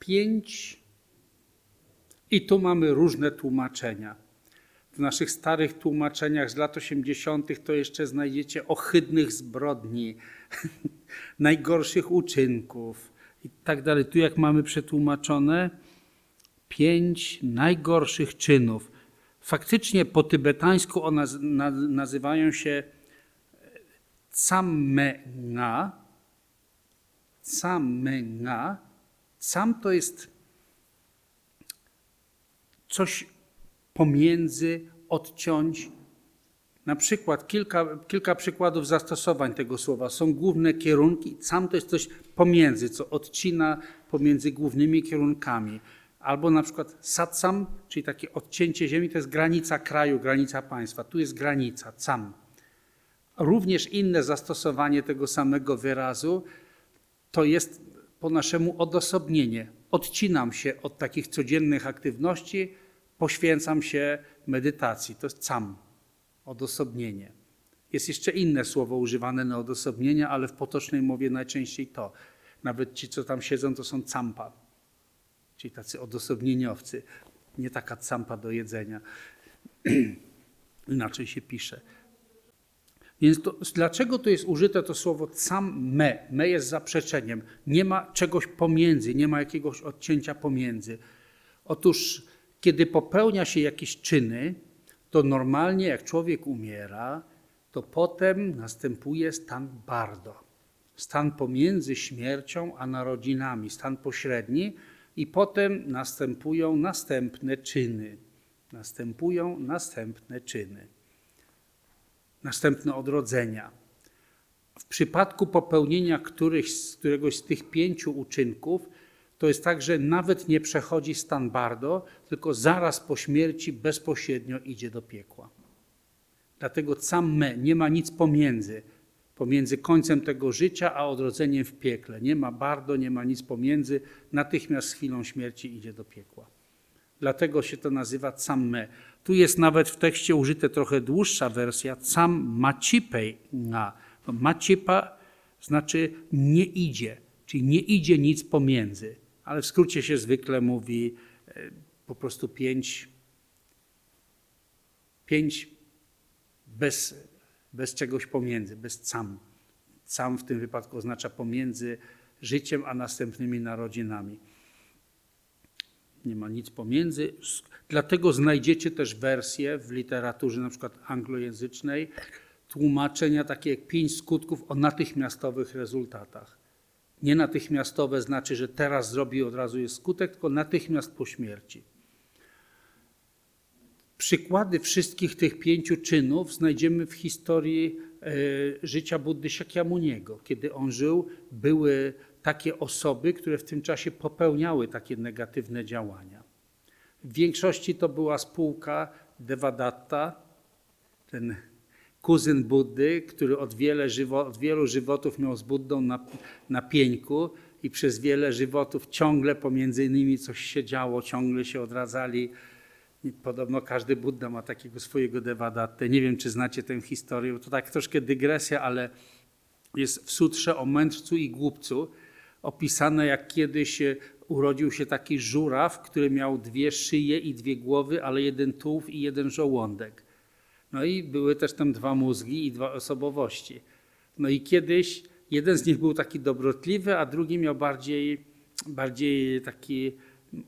pięć. I tu mamy różne tłumaczenia. W naszych starych tłumaczeniach z lat 80. to jeszcze znajdziecie ohydnych zbrodni, najgorszych uczynków i tak dalej. Tu jak mamy przetłumaczone, pięć najgorszych czynów. Faktycznie po tybetańsku one nazywają się Tsammenga. Tsammenga. Sam to jest coś pomiędzy, odciąć. Na przykład kilka, kilka przykładów zastosowań tego słowa. Są główne kierunki, sam to jest coś pomiędzy, co odcina pomiędzy głównymi kierunkami. Albo na przykład satsam, czyli takie odcięcie ziemi, to jest granica kraju, granica państwa. Tu jest granica, cam. Również inne zastosowanie tego samego wyrazu to jest po naszemu odosobnienie. Odcinam się od takich codziennych aktywności, poświęcam się medytacji. To jest cam, odosobnienie. Jest jeszcze inne słowo używane na odosobnienie, ale w potocznej mowie najczęściej to. Nawet ci, co tam siedzą, to są campa, czyli tacy odosobnieniowcy. Nie taka campa do jedzenia. Inaczej się pisze. Więc to, dlaczego to jest użyte to słowo sam me? Me jest zaprzeczeniem. Nie ma czegoś pomiędzy, nie ma jakiegoś odcięcia pomiędzy. Otóż, kiedy popełnia się jakieś czyny, to normalnie jak człowiek umiera, to potem następuje stan bardo. Stan pomiędzy śmiercią a narodzinami, stan pośredni, i potem następują następne czyny. Następują następne czyny następne odrodzenia. W przypadku popełnienia którychś, któregoś z tych pięciu uczynków, to jest tak, że nawet nie przechodzi stan bardo, tylko zaraz po śmierci bezpośrednio idzie do piekła. Dlatego sam me, nie ma nic pomiędzy, pomiędzy końcem tego życia a odrodzeniem w piekle. Nie ma bardo, nie ma nic pomiędzy, natychmiast z chwilą śmierci idzie do piekła. Dlatego się to nazywa me. Tu jest nawet w tekście użyte trochę dłuższa wersja, sam macipej na. Macipa znaczy nie idzie, czyli nie idzie nic pomiędzy. Ale w skrócie się zwykle mówi e, po prostu pięć, pięć bez, bez czegoś pomiędzy, bez cam. Cam w tym wypadku oznacza pomiędzy życiem a następnymi narodzinami nie ma nic pomiędzy. Dlatego znajdziecie też wersje w literaturze na przykład anglojęzycznej, tłumaczenia takie jak pięć skutków o natychmiastowych rezultatach. Nie natychmiastowe znaczy, że teraz zrobi od razu jest skutek, tylko natychmiast po śmierci. Przykłady wszystkich tych pięciu czynów znajdziemy w historii e, życia Buddy Shakyamuniego. Kiedy on żył, były takie osoby, które w tym czasie popełniały takie negatywne działania. W większości to była spółka Devadatta, ten kuzyn Buddy, który od, żywo, od wielu żywotów miał z Buddą na, na pieńku i przez wiele żywotów ciągle pomiędzy innymi coś się działo, ciągle się odradzali. Podobno każdy Budda ma takiego swojego Devadattę. Nie wiem, czy znacie tę historię, to tak troszkę dygresja, ale jest w sutrze o mędrcu i głupcu, opisane, jak kiedyś urodził się taki żuraw, który miał dwie szyje i dwie głowy, ale jeden tułów i jeden żołądek. No i były też tam dwa mózgi i dwa osobowości. No i kiedyś jeden z nich był taki dobrotliwy, a drugi miał bardziej, bardziej taki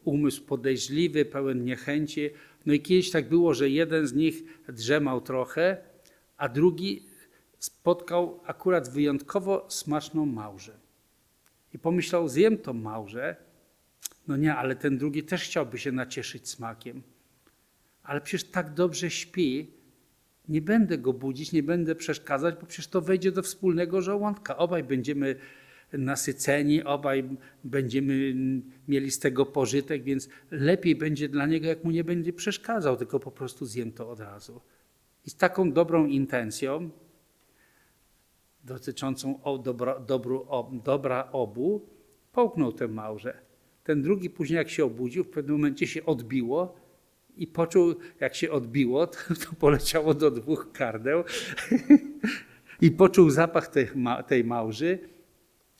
umysł podejrzliwy, pełen niechęci. No i kiedyś tak było, że jeden z nich drzemał trochę, a drugi spotkał akurat wyjątkowo smaczną małżę. I pomyślał, zjem to małże. No nie, ale ten drugi też chciałby się nacieszyć smakiem. Ale przecież tak dobrze śpi, nie będę go budzić, nie będę przeszkadzać, bo przecież to wejdzie do wspólnego żołądka. Obaj będziemy nasyceni, obaj będziemy mieli z tego pożytek, więc lepiej będzie dla niego, jak mu nie będzie przeszkadzał, tylko po prostu zjem to od razu. I z taką dobrą intencją dotyczącą o dobro, dobru, dobra obu, połknął tę małże. Ten drugi później jak się obudził, w pewnym momencie się odbiło i poczuł, jak się odbiło, to, to poleciało do dwóch kardeł i poczuł zapach tej, tej małży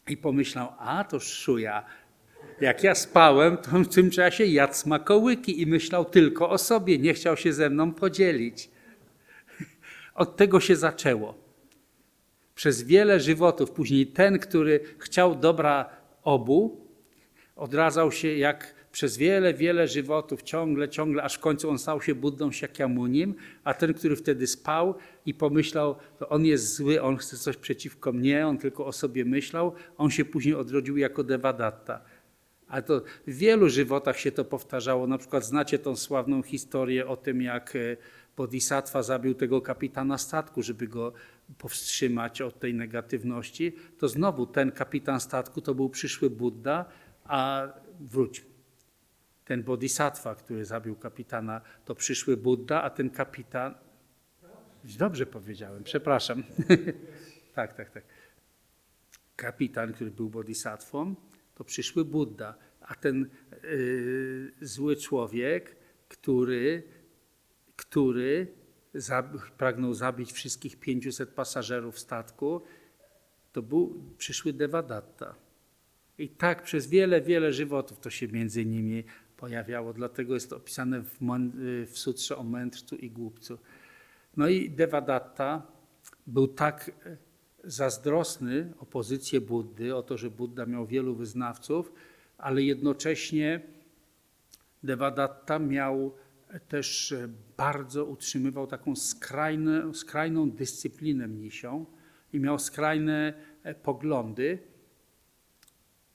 i pomyślał, a to szuja, Jak ja spałem, to w tym czasie jadł smakołyki i myślał tylko o sobie, nie chciał się ze mną podzielić. Od tego się zaczęło. Przez wiele żywotów. Później ten, który chciał dobra obu, odradzał się jak przez wiele, wiele żywotów, ciągle, ciągle, aż w końcu on stał się Buddą Siakyamunim, a ten, który wtedy spał i pomyślał, że on jest zły, on chce coś przeciwko mnie, on tylko o sobie myślał, on się później odrodził jako Devadatta. Ale to w wielu żywotach się to powtarzało. Na przykład znacie tą sławną historię o tym, jak e, Bodhisattva zabił tego kapitana statku, żeby go powstrzymać od tej negatywności. To znowu ten kapitan statku to był przyszły Buddha, a wróć. Ten Bodhisattva, który zabił kapitana, to przyszły Buddha, a ten kapitan. Dobrze powiedziałem, przepraszam. tak, tak, tak. Kapitan, który był bodhisatwą, to przyszły Buddha, a ten y, zły człowiek, który, który pragnął zabić wszystkich 500 pasażerów statku, to był przyszły Devadatta. I tak przez wiele, wiele żywotów to się między nimi pojawiało. Dlatego jest to opisane w, w sutrze o mędrcu i głupcu. No i Devadatta był tak zazdrosny o pozycję Buddy, o to, że Buddha miał wielu wyznawców, ale jednocześnie Devadatta miał też bardzo utrzymywał taką skrajne, skrajną dyscyplinę mnisią i miał skrajne poglądy,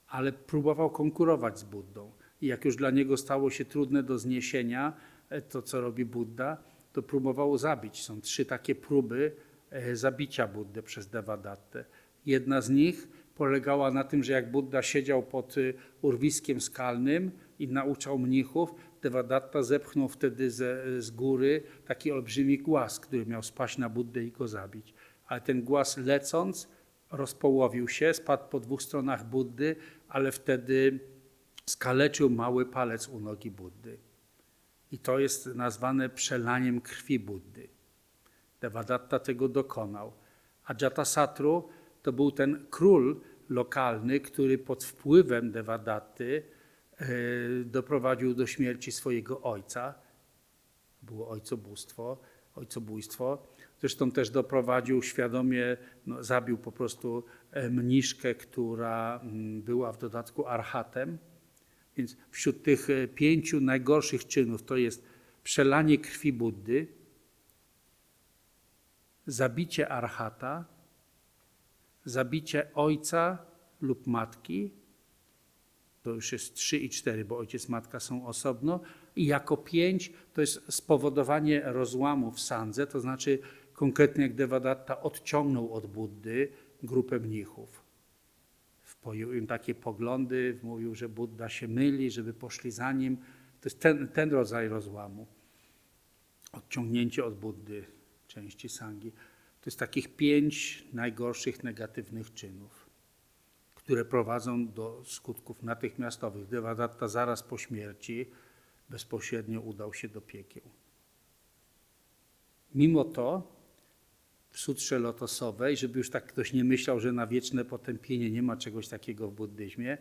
ale próbował konkurować z Buddą. I jak już dla niego stało się trudne do zniesienia to, co robi Buddha, to próbował zabić. Są trzy takie próby zabicia Buddy przez Devadattę. Jedna z nich polegała na tym, że jak Buddha siedział pod urwiskiem skalnym i nauczał mnichów, Devadatta zepchnął wtedy ze, z góry taki olbrzymi głaz, który miał spaść na Buddę i go zabić. Ale ten głaz lecąc rozpołowił się, spadł po dwóch stronach Buddy, ale wtedy skaleczył mały palec u nogi Buddy. I to jest nazwane przelaniem krwi Buddy. Devadatta tego dokonał. A Jatasatru to był ten król lokalny, który pod wpływem Devadatty doprowadził do śmierci swojego ojca. Było ojcobóstwo, ojcobójstwo. Zresztą też doprowadził świadomie, no, zabił po prostu mniszkę, która była w dodatku archatem. Więc wśród tych pięciu najgorszych czynów to jest przelanie krwi Buddy, zabicie archata, zabicie ojca lub matki, to już jest trzy i cztery, bo ojciec, matka są osobno, i jako pięć to jest spowodowanie rozłamu w sandze, to znaczy konkretnie jak Devadatta odciągnął od Buddy grupę mnichów. Wpoił im takie poglądy, mówił, że Buddha się myli, żeby poszli za nim. To jest ten, ten rodzaj rozłamu. Odciągnięcie od Buddy części sangi. To jest takich pięć najgorszych negatywnych czynów, które prowadzą do skutków natychmiastowych. Devadatta zaraz po śmierci bezpośrednio udał się do piekieł. Mimo to w sutrze lotosowej, żeby już tak ktoś nie myślał, że na wieczne potępienie nie ma czegoś takiego w buddyzmie,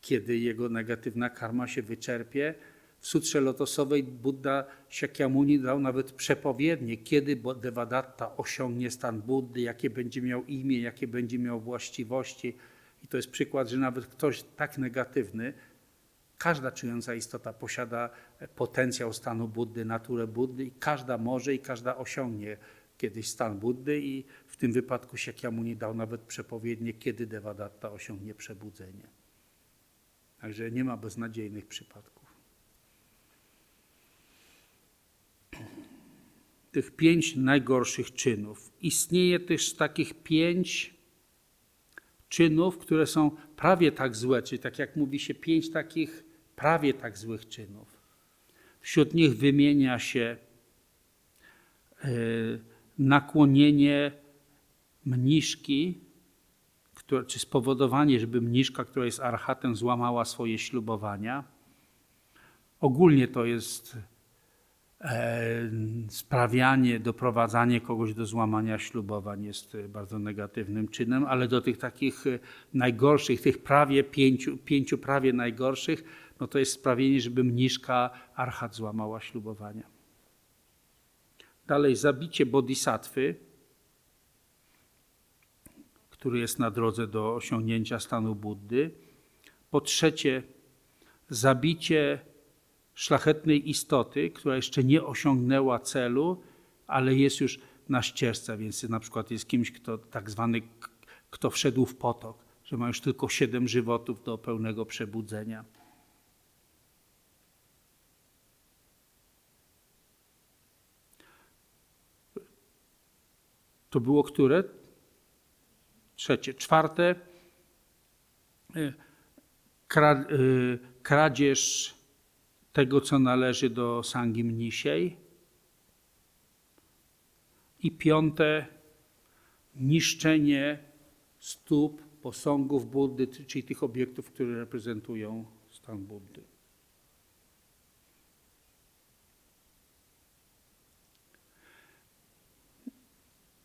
kiedy jego negatywna karma się wyczerpie, w sutrze lotosowej Buddha Shakyamuni dał nawet przepowiednie, kiedy Devadatta osiągnie stan Buddy, jakie będzie miał imię, jakie będzie miał właściwości. I to jest przykład, że nawet ktoś tak negatywny, każda czująca istota posiada potencjał stanu Buddy, naturę Buddy i każda może i każda osiągnie kiedyś stan Buddy i w tym wypadku Shakyamuni dał nawet przepowiednie, kiedy Devadatta osiągnie przebudzenie. Także nie ma beznadziejnych przypadków. Tych pięć najgorszych czynów. Istnieje też takich pięć czynów, które są prawie tak złe, czyli tak jak mówi się, pięć takich prawie tak złych czynów. Wśród nich wymienia się nakłonienie mniszki, czy spowodowanie, żeby mniszka, która jest archatem, złamała swoje ślubowania. Ogólnie to jest e, sprawianie, doprowadzanie kogoś do złamania ślubowań jest e, bardzo negatywnym czynem, ale do tych takich e, najgorszych, tych prawie pięciu, pięciu prawie najgorszych, no to jest sprawienie, żeby mniszka archat złamała ślubowania. Dalej zabicie bodhisattwy, który jest na drodze do osiągnięcia stanu Buddy. Po trzecie, zabicie szlachetnej istoty, która jeszcze nie osiągnęła celu, ale jest już na ścieżce, więc na przykład jest kimś, kto tak zwany, kto wszedł w potok, że ma już tylko siedem żywotów do pełnego przebudzenia. To było które? Trzecie. Czwarte. Y, y, kradzież tego, co należy do sangi mnisiej. I piąte, niszczenie stóp, posągów Buddy, czyli tych obiektów, które reprezentują stan Buddy.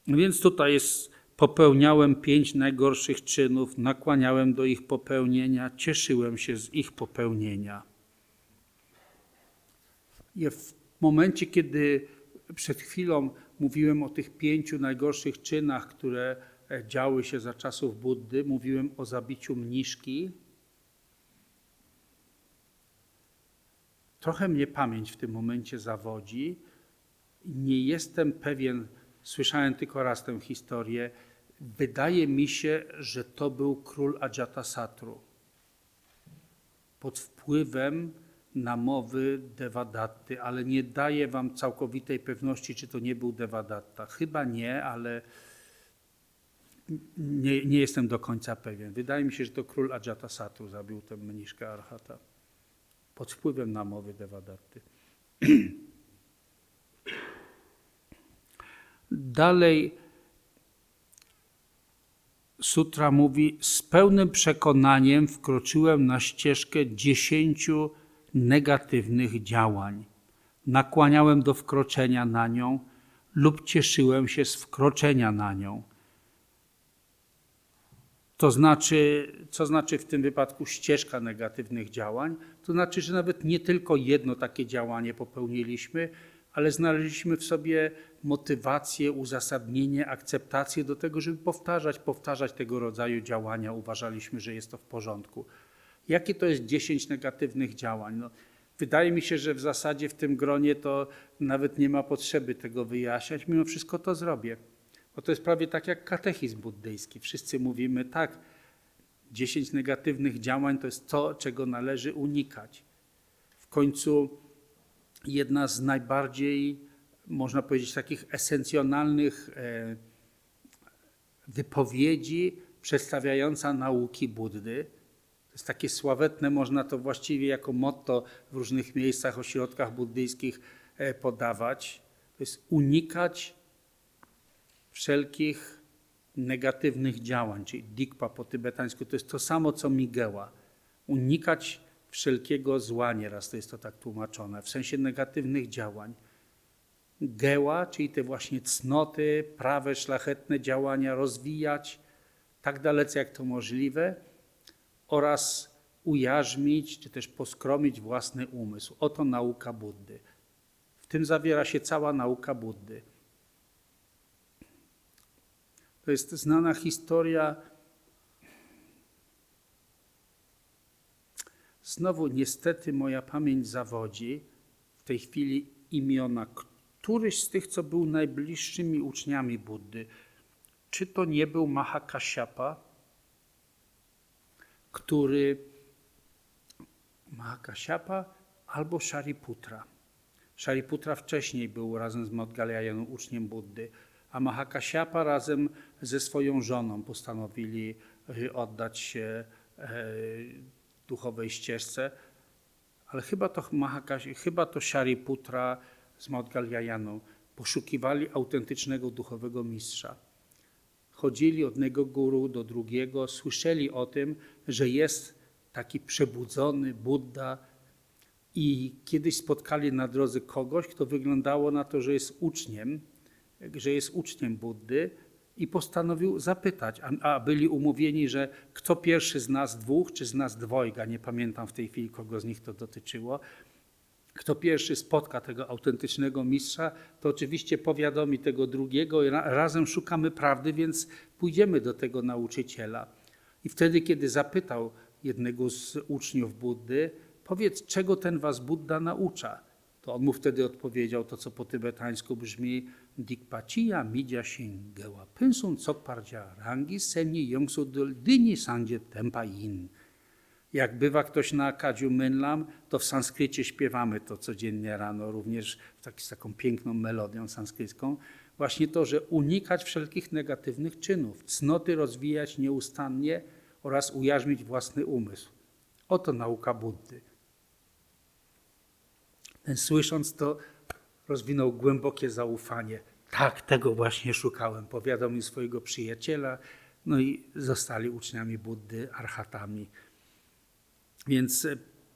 Więc tutaj jest, popełniałem pięć najgorszych czynów, nakłaniałem do ich popełnienia, cieszyłem się z ich popełnienia. W momencie, kiedy przed chwilą mówiłem o tych pięciu najgorszych czynach, które e, działy się za czasów Buddy, mówiłem o zabiciu mniszki. Trochę mnie pamięć w tym momencie zawodzi. Nie jestem pewien, słyszałem tylko raz tę historię. Wydaje mi się, że to był król Ajatasatru. Pod wpływem namowy Devadaty, ale nie daję wam całkowitej pewności, czy to nie był Devadatta. Chyba nie, ale nie, nie jestem do końca pewien. Wydaje mi się, że to król Ajatasatru zabił tę mniszkę Arhata pod wpływem namowy Devadaty. Dalej sutra mówi, z pełnym przekonaniem wkroczyłem na ścieżkę dziesięciu negatywnych działań. Nakłaniałem do wkroczenia na nią lub cieszyłem się z wkroczenia na nią. To znaczy, co znaczy w tym wypadku ścieżka negatywnych działań? To znaczy, że nawet nie tylko jedno takie działanie popełniliśmy, ale znaleźliśmy w sobie motywację, uzasadnienie, akceptację do tego, żeby powtarzać, powtarzać tego rodzaju działania. Uważaliśmy, że jest to w porządku. Jakie to jest 10 negatywnych działań? No, wydaje mi się, że w zasadzie w tym gronie to nawet nie ma potrzeby tego wyjaśniać, mimo wszystko to zrobię. Bo to jest prawie tak jak katechizm buddyjski. Wszyscy mówimy tak, 10 negatywnych działań to jest to, czego należy unikać. W końcu jedna z najbardziej, można powiedzieć, takich esencjonalnych e, wypowiedzi przedstawiająca nauki Buddy, to jest takie sławetne, można to właściwie jako motto w różnych miejscach, ośrodkach buddyjskich e, podawać. To jest unikać wszelkich negatywnych działań, czyli dikpa po tybetańsku. To jest to samo, co migeła. Unikać wszelkiego zła, nieraz to jest to tak tłumaczone, w sensie negatywnych działań. Geła, czyli te właśnie cnoty, prawe, szlachetne działania rozwijać tak dalece, jak to możliwe, oraz ujarzmić, czy też poskromić własny umysł. Oto nauka Buddy. W tym zawiera się cała nauka Buddy. To jest znana historia. Znowu niestety moja pamięć zawodzi w tej chwili imiona któryś z tych, co był najbliższymi uczniami Buddy. Czy to nie był Mahakasiapa? Który Mahakasiapa albo Shariputra. Shariputra wcześniej był razem z Modgalayaną uczniem Buddy, a Mahakasiapa razem ze swoją żoną postanowili y, oddać się e, duchowej ścieżce, ale chyba to, chyba to Shariputra z Modgalayaną poszukiwali autentycznego duchowego mistrza chodzili od jednego guru do drugiego, słyszeli o tym, że jest taki przebudzony Buddha, I kiedyś spotkali na drodze kogoś, kto wyglądało na to, że jest uczniem, że jest uczniem Buddy i postanowił zapytać, a, a byli umówieni, że kto pierwszy z nas dwóch, czy z nas dwojga, nie pamiętam w tej chwili, kogo z nich to dotyczyło, kto pierwszy spotka tego autentycznego mistrza, to oczywiście powiadomi tego drugiego i ra, razem szukamy prawdy, więc pójdziemy do tego nauczyciela. I wtedy, kiedy zapytał jednego z uczniów Buddy, powiedz, czego ten was Budda naucza? To on mu wtedy odpowiedział to, co po tybetańsku brzmi Dikpachiya midya shin gewa pensun tsokparja rangi senni yongsu dyni sandzie tempa yin. Jak bywa ktoś na Kadziu Mynlam, to w sanskrycie śpiewamy to codziennie rano, również z taką piękną melodią sanskrycką. Właśnie to, że unikać wszelkich negatywnych czynów, cnoty rozwijać nieustannie oraz ujarzmić własny umysł. Oto nauka Buddy. Ten słysząc to, rozwinął głębokie zaufanie. Tak, tego właśnie szukałem. Powiadomił swojego przyjaciela, no i zostali uczniami Buddy, arhatami. Więc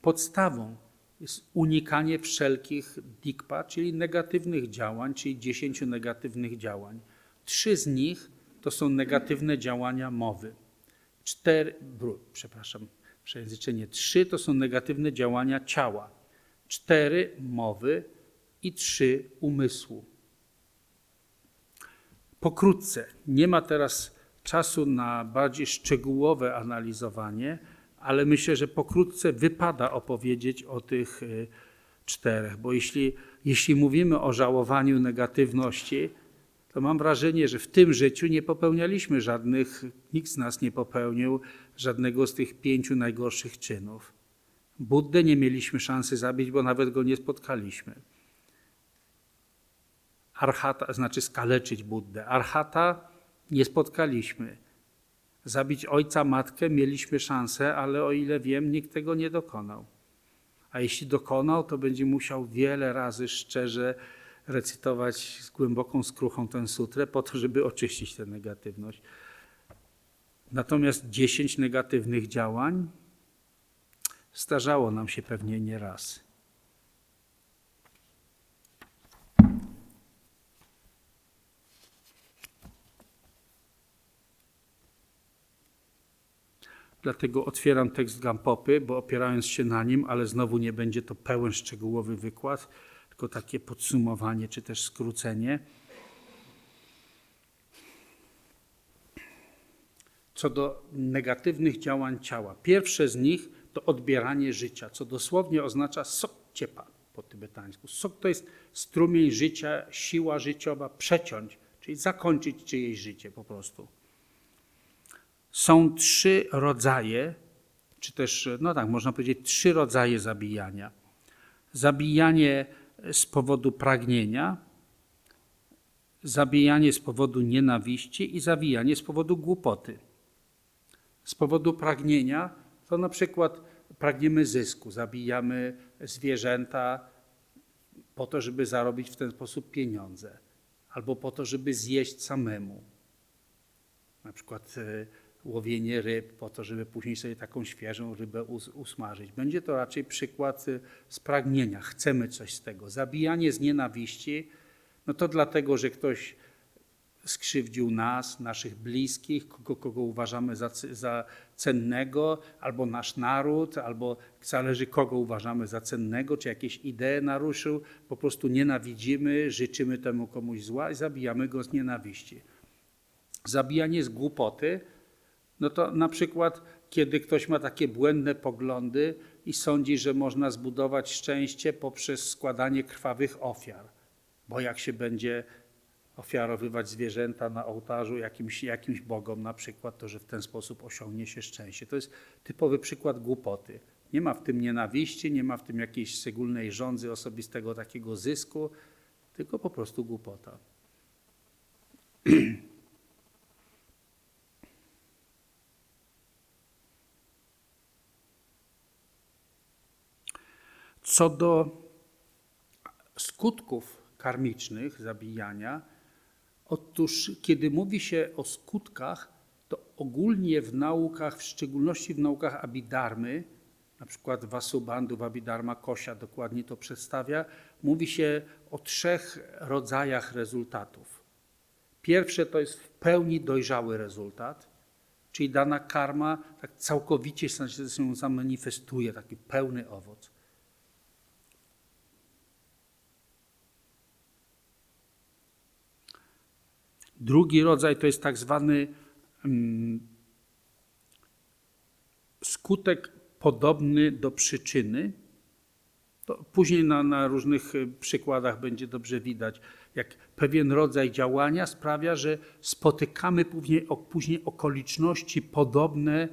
podstawą jest unikanie wszelkich dikpa, czyli negatywnych działań, czyli dziesięciu negatywnych działań. Trzy z nich to są negatywne działania mowy. Cztery, przepraszam, przejęzyczenie. Trzy to są negatywne działania ciała. Cztery mowy i trzy umysłu. Pokrótce, nie ma teraz czasu na bardziej szczegółowe analizowanie, ale myślę, że pokrótce wypada opowiedzieć o tych y, czterech, bo jeśli, jeśli mówimy o żałowaniu negatywności, to mam wrażenie, że w tym życiu nie popełnialiśmy żadnych, nikt z nas nie popełnił żadnego z tych pięciu najgorszych czynów. Buddę nie mieliśmy szansy zabić, bo nawet go nie spotkaliśmy. Arhata, znaczy skaleczyć Buddę. Arhata nie spotkaliśmy. Zabić ojca, matkę mieliśmy szansę, ale o ile wiem, nikt tego nie dokonał. A jeśli dokonał, to będzie musiał wiele razy szczerze recytować z głęboką skruchą tę sutrę po to, żeby oczyścić tę negatywność. Natomiast dziesięć negatywnych działań starzało nam się pewnie nie Dlatego otwieram tekst Gampopy, bo opierając się na nim, ale znowu nie będzie to pełen szczegółowy wykład, tylko takie podsumowanie czy też skrócenie. Co do negatywnych działań ciała. Pierwsze z nich to odbieranie życia, co dosłownie oznacza sok ciepa po tybetańsku. Sok to jest strumień życia, siła życiowa, przeciąć, czyli zakończyć czyjeś życie po prostu. Są trzy rodzaje, czy też, no tak, można powiedzieć, trzy rodzaje zabijania. Zabijanie z powodu pragnienia, zabijanie z powodu nienawiści i zabijanie z powodu głupoty. Z powodu pragnienia to na przykład pragniemy zysku, zabijamy zwierzęta po to, żeby zarobić w ten sposób pieniądze, albo po to, żeby zjeść samemu. Na przykład e, łowienie ryb po to, żeby później sobie taką świeżą rybę usmażyć. Będzie to raczej przykład y, spragnienia. Chcemy coś z tego. Zabijanie z nienawiści, no to dlatego, że ktoś skrzywdził nas, naszych bliskich, kogo, kogo uważamy za, za cennego, albo nasz naród, albo zależy kogo uważamy za cennego, czy jakieś idee naruszył, po prostu nienawidzimy, życzymy temu komuś zła i zabijamy go z nienawiści. Zabijanie z głupoty, no to na przykład, kiedy ktoś ma takie błędne poglądy i sądzi, że można zbudować szczęście poprzez składanie krwawych ofiar, bo jak się będzie ofiarowywać zwierzęta na ołtarzu jakimś, jakimś bogom na przykład, to że w ten sposób osiągnie się szczęście. To jest typowy przykład głupoty. Nie ma w tym nienawiści, nie ma w tym jakiejś szczególnej rządzy osobistego takiego zysku, tylko po prostu głupota. Co do skutków karmicznych zabijania, otóż kiedy mówi się o skutkach, to ogólnie w naukach, w szczególności w naukach abidarmy, na przykład Vasubandhu Abhidharma Kosia dokładnie to przedstawia, mówi się o trzech rodzajach rezultatów. Pierwsze to jest w pełni dojrzały rezultat, czyli dana karma tak całkowicie się zamanifestuje, taki pełny owoc. Drugi rodzaj to jest tak zwany mm, skutek podobny do przyczyny. To później na, na różnych y, przykładach będzie dobrze widać, jak pewien rodzaj działania sprawia, że spotykamy później, później okoliczności podobne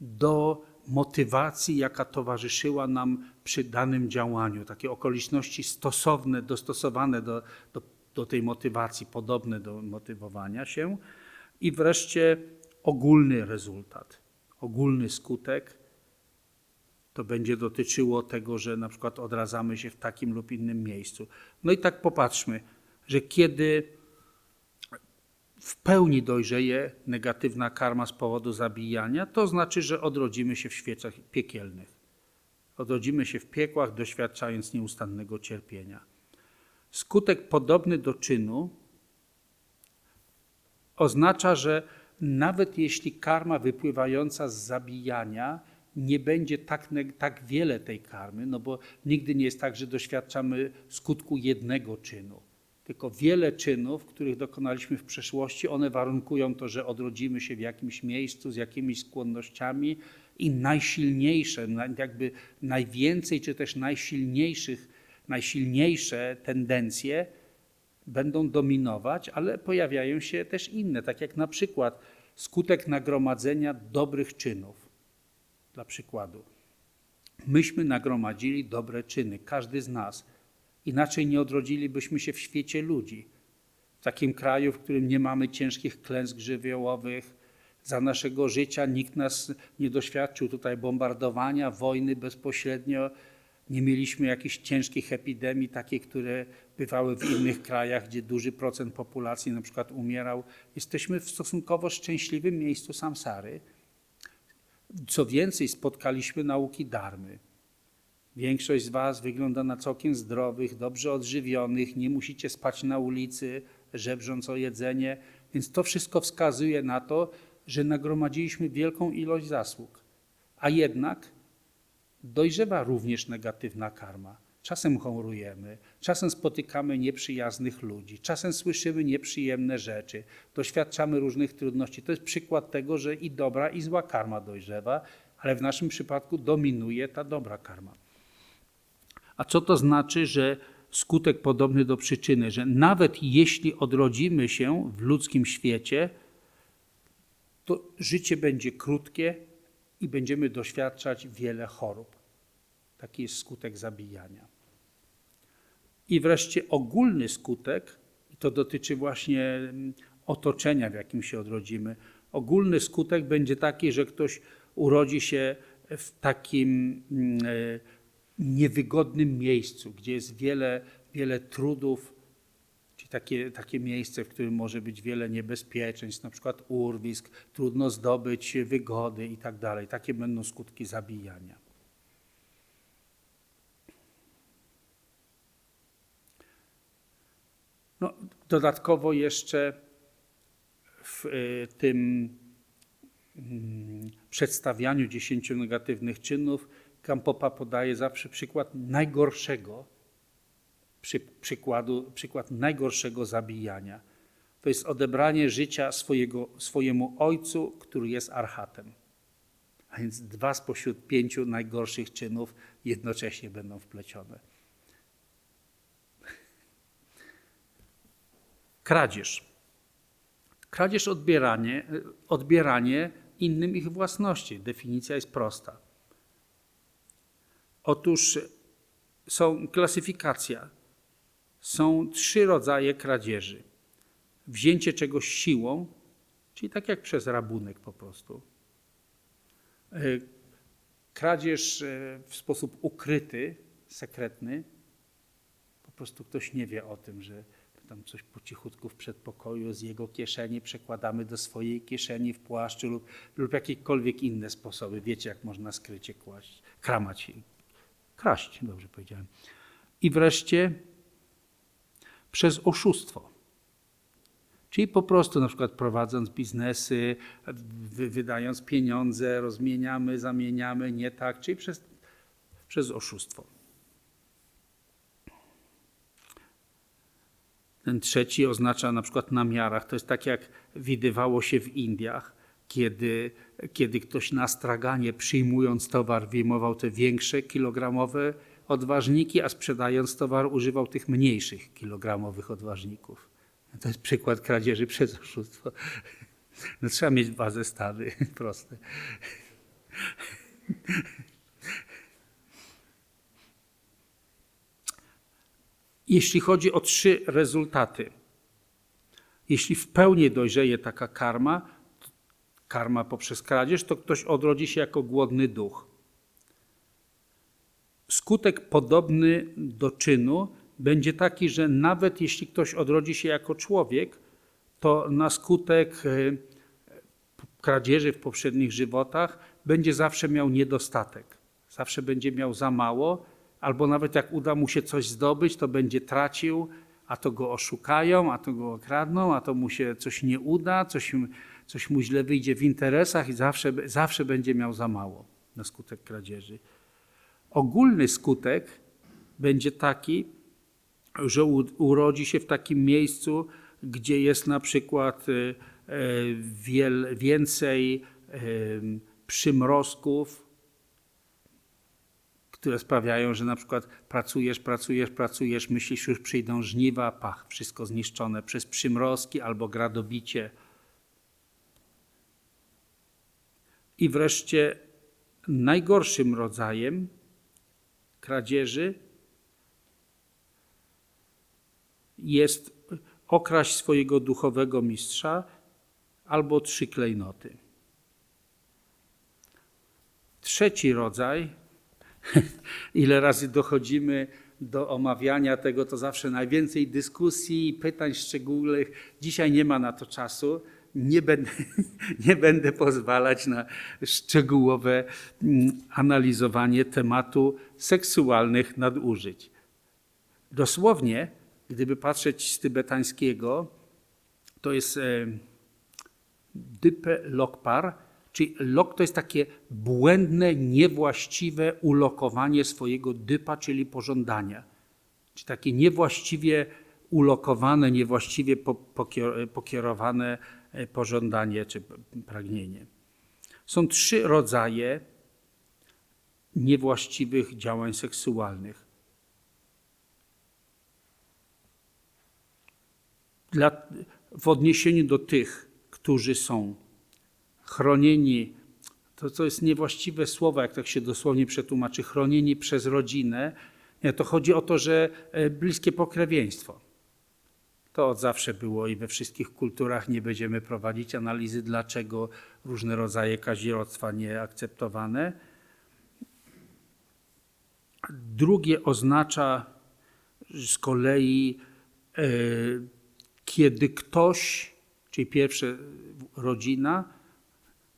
do motywacji, jaka towarzyszyła nam przy danym działaniu. Takie okoliczności stosowne, dostosowane do, do, do tej motywacji, podobne do motywowania się. I wreszcie ogólny rezultat, ogólny skutek to będzie dotyczyło tego, że na przykład odradzamy się w takim lub innym miejscu. No i tak popatrzmy, że kiedy w pełni dojrzeje negatywna karma z powodu zabijania, to znaczy, że odrodzimy się w świecach piekielnych. Odrodzimy się w piekłach, doświadczając nieustannego cierpienia. Skutek podobny do czynu oznacza, że nawet jeśli karma wypływająca z zabijania nie będzie tak, tak wiele tej karmy, no bo nigdy nie jest tak, że doświadczamy skutku jednego czynu. Tylko wiele czynów, których dokonaliśmy w przeszłości, one warunkują to, że odrodzimy się w jakimś miejscu z jakimiś skłonnościami i najsilniejsze, jakby najwięcej czy też najsilniejszych, najsilniejsze tendencje będą dominować, ale pojawiają się też inne, tak jak na przykład skutek nagromadzenia dobrych czynów. Dla przykładu, myśmy nagromadzili dobre czyny, każdy z nas. Inaczej nie odrodzilibyśmy się w świecie ludzi. W takim kraju, w którym nie mamy ciężkich klęsk żywiołowych, za naszego życia nikt nas nie doświadczył tutaj bombardowania, wojny bezpośrednio. Nie mieliśmy jakichś ciężkich epidemii, takie, które bywały w innych krajach, gdzie duży procent populacji na przykład umierał. Jesteśmy w stosunkowo szczęśliwym miejscu samsary. Co więcej, spotkaliśmy nauki darmy. Większość z Was wygląda na całkiem zdrowych, dobrze odżywionych, nie musicie spać na ulicy, żebrząc o jedzenie, więc to wszystko wskazuje na to, że nagromadziliśmy wielką ilość zasług. A jednak dojrzewa również negatywna karma. Czasem chorujemy, czasem spotykamy nieprzyjaznych ludzi, czasem słyszymy nieprzyjemne rzeczy, doświadczamy różnych trudności. To jest przykład tego, że i dobra, i zła karma dojrzewa, ale w naszym przypadku dominuje ta dobra karma. A co to znaczy, że skutek podobny do przyczyny, że nawet jeśli odrodzimy się w ludzkim świecie, to życie będzie krótkie i będziemy doświadczać wiele chorób. Taki jest skutek zabijania. I wreszcie ogólny skutek, i to dotyczy właśnie mm, otoczenia, w jakim się odrodzimy. Ogólny skutek będzie taki, że ktoś urodzi się w takim mm, e, niewygodnym miejscu, gdzie jest wiele, wiele trudów, takie, takie miejsce, w którym może być wiele niebezpieczeństw, na przykład urwisk, trudno zdobyć wygody i tak dalej. Takie będą skutki zabijania. No, dodatkowo jeszcze w y, tym mm, przedstawianiu dziesięciu negatywnych czynów Kampopa podaje zawsze przykład najgorszego, przy, przykładu, przykład najgorszego zabijania. To jest odebranie życia swojego, swojemu ojcu, który jest archatem. A więc dwa spośród pięciu najgorszych czynów jednocześnie będą wplecione. Kradzież. Kradzież odbieranie, odbieranie innym ich własności. Definicja jest prosta. Otóż są klasyfikacja. Są trzy rodzaje kradzieży. Wzięcie czegoś siłą, czyli tak jak przez rabunek po prostu. E, kradzież e, w sposób ukryty, sekretny. Po prostu ktoś nie wie o tym, że tam coś po cichutku w przedpokoju z jego kieszeni przekładamy do swojej kieszeni w płaszczu lub, lub jakiekolwiek inne sposoby. Wiecie, jak można skrycie kłaść, kramać, kraść, dobrze powiedziałem. I wreszcie przez oszustwo. Czyli po prostu na przykład prowadząc biznesy, wy, wydając pieniądze, rozmieniamy, zamieniamy, nie tak, czyli przez, przez oszustwo. Ten trzeci oznacza na przykład na miarach. To jest tak, jak widywało się w Indiach, kiedy, kiedy ktoś na straganie przyjmując towar wyjmował te większe kilogramowe odważniki, a sprzedając towar używał tych mniejszych kilogramowych odważników. To jest przykład kradzieży przez oszustwo. No, trzeba mieć dwa zestawy proste. Jeśli chodzi o trzy rezultaty, jeśli w pełni dojrzeje taka karma, karma poprzez kradzież, to ktoś odrodzi się jako głodny duch. Skutek podobny do czynu będzie taki, że nawet jeśli ktoś odrodzi się jako człowiek, to na skutek e, kradzieży w poprzednich żywotach będzie zawsze miał niedostatek. Zawsze będzie miał za mało, albo nawet jak uda mu się coś zdobyć, to będzie tracił, a to go oszukają, a to go okradną, a to mu się coś nie uda, coś, coś mu źle wyjdzie w interesach i zawsze, zawsze będzie miał za mało na skutek kradzieży. Ogólny skutek będzie taki, że urodzi się w takim miejscu, gdzie jest na przykład e, więcej przymrozków, które sprawiają, że na przykład pracujesz, pracujesz, pracujesz, myślisz, już przyjdą żniwa, pach, wszystko zniszczone przez przymrozki albo gradobicie. I wreszcie najgorszym rodzajem kradzieży jest okraść swojego duchowego mistrza albo trzy klejnoty. Trzeci rodzaj, ile razy dochodzimy do omawiania tego, to zawsze najwięcej dyskusji i pytań szczegółowych. Dzisiaj nie ma na to czasu. Nie będę, nie będę pozwalać na szczegółowe mm, analizowanie tematu seksualnych nadużyć. Dosłownie gdyby patrzeć z tybetańskiego, to jest e, dype lokpar, czyli lok to jest takie błędne, niewłaściwe ulokowanie swojego dypa, czyli pożądania. Czyli takie niewłaściwie ulokowane, niewłaściwie pokierowane e, pożądanie czy pragnienie. Są trzy rodzaje niewłaściwych działań seksualnych. dla, w odniesieniu do tych, którzy są chronieni, to co jest niewłaściwe słowo, jak tak się dosłownie przetłumaczy, chronieni przez rodzinę, to chodzi o to, że e, bliskie pokrewieństwo. To od zawsze było i we wszystkich kulturach nie będziemy prowadzić analizy, dlaczego różne rodzaje kazirodztwa nieakceptowane. Drugie oznacza z kolei e, kiedy ktoś, czyli pierwsze rodzina,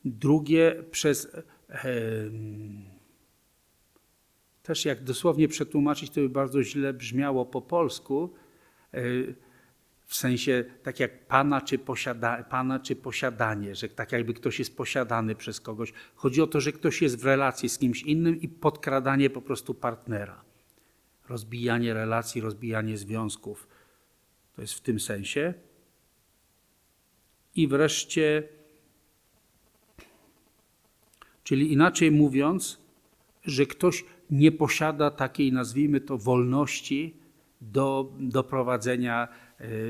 drugie przez. też jak dosłownie przetłumaczyć, to by bardzo źle brzmiało po polsku. W sensie tak jak pana czy, posiada, pana czy posiadanie, że tak jakby ktoś jest posiadany przez kogoś. Chodzi o to, że ktoś jest w relacji z kimś innym i podkradanie po prostu partnera. Rozbijanie relacji, rozbijanie związków. To jest w tym sensie. I wreszcie, czyli inaczej mówiąc, że ktoś nie posiada takiej, nazwijmy to, wolności do, do, prowadzenia, e,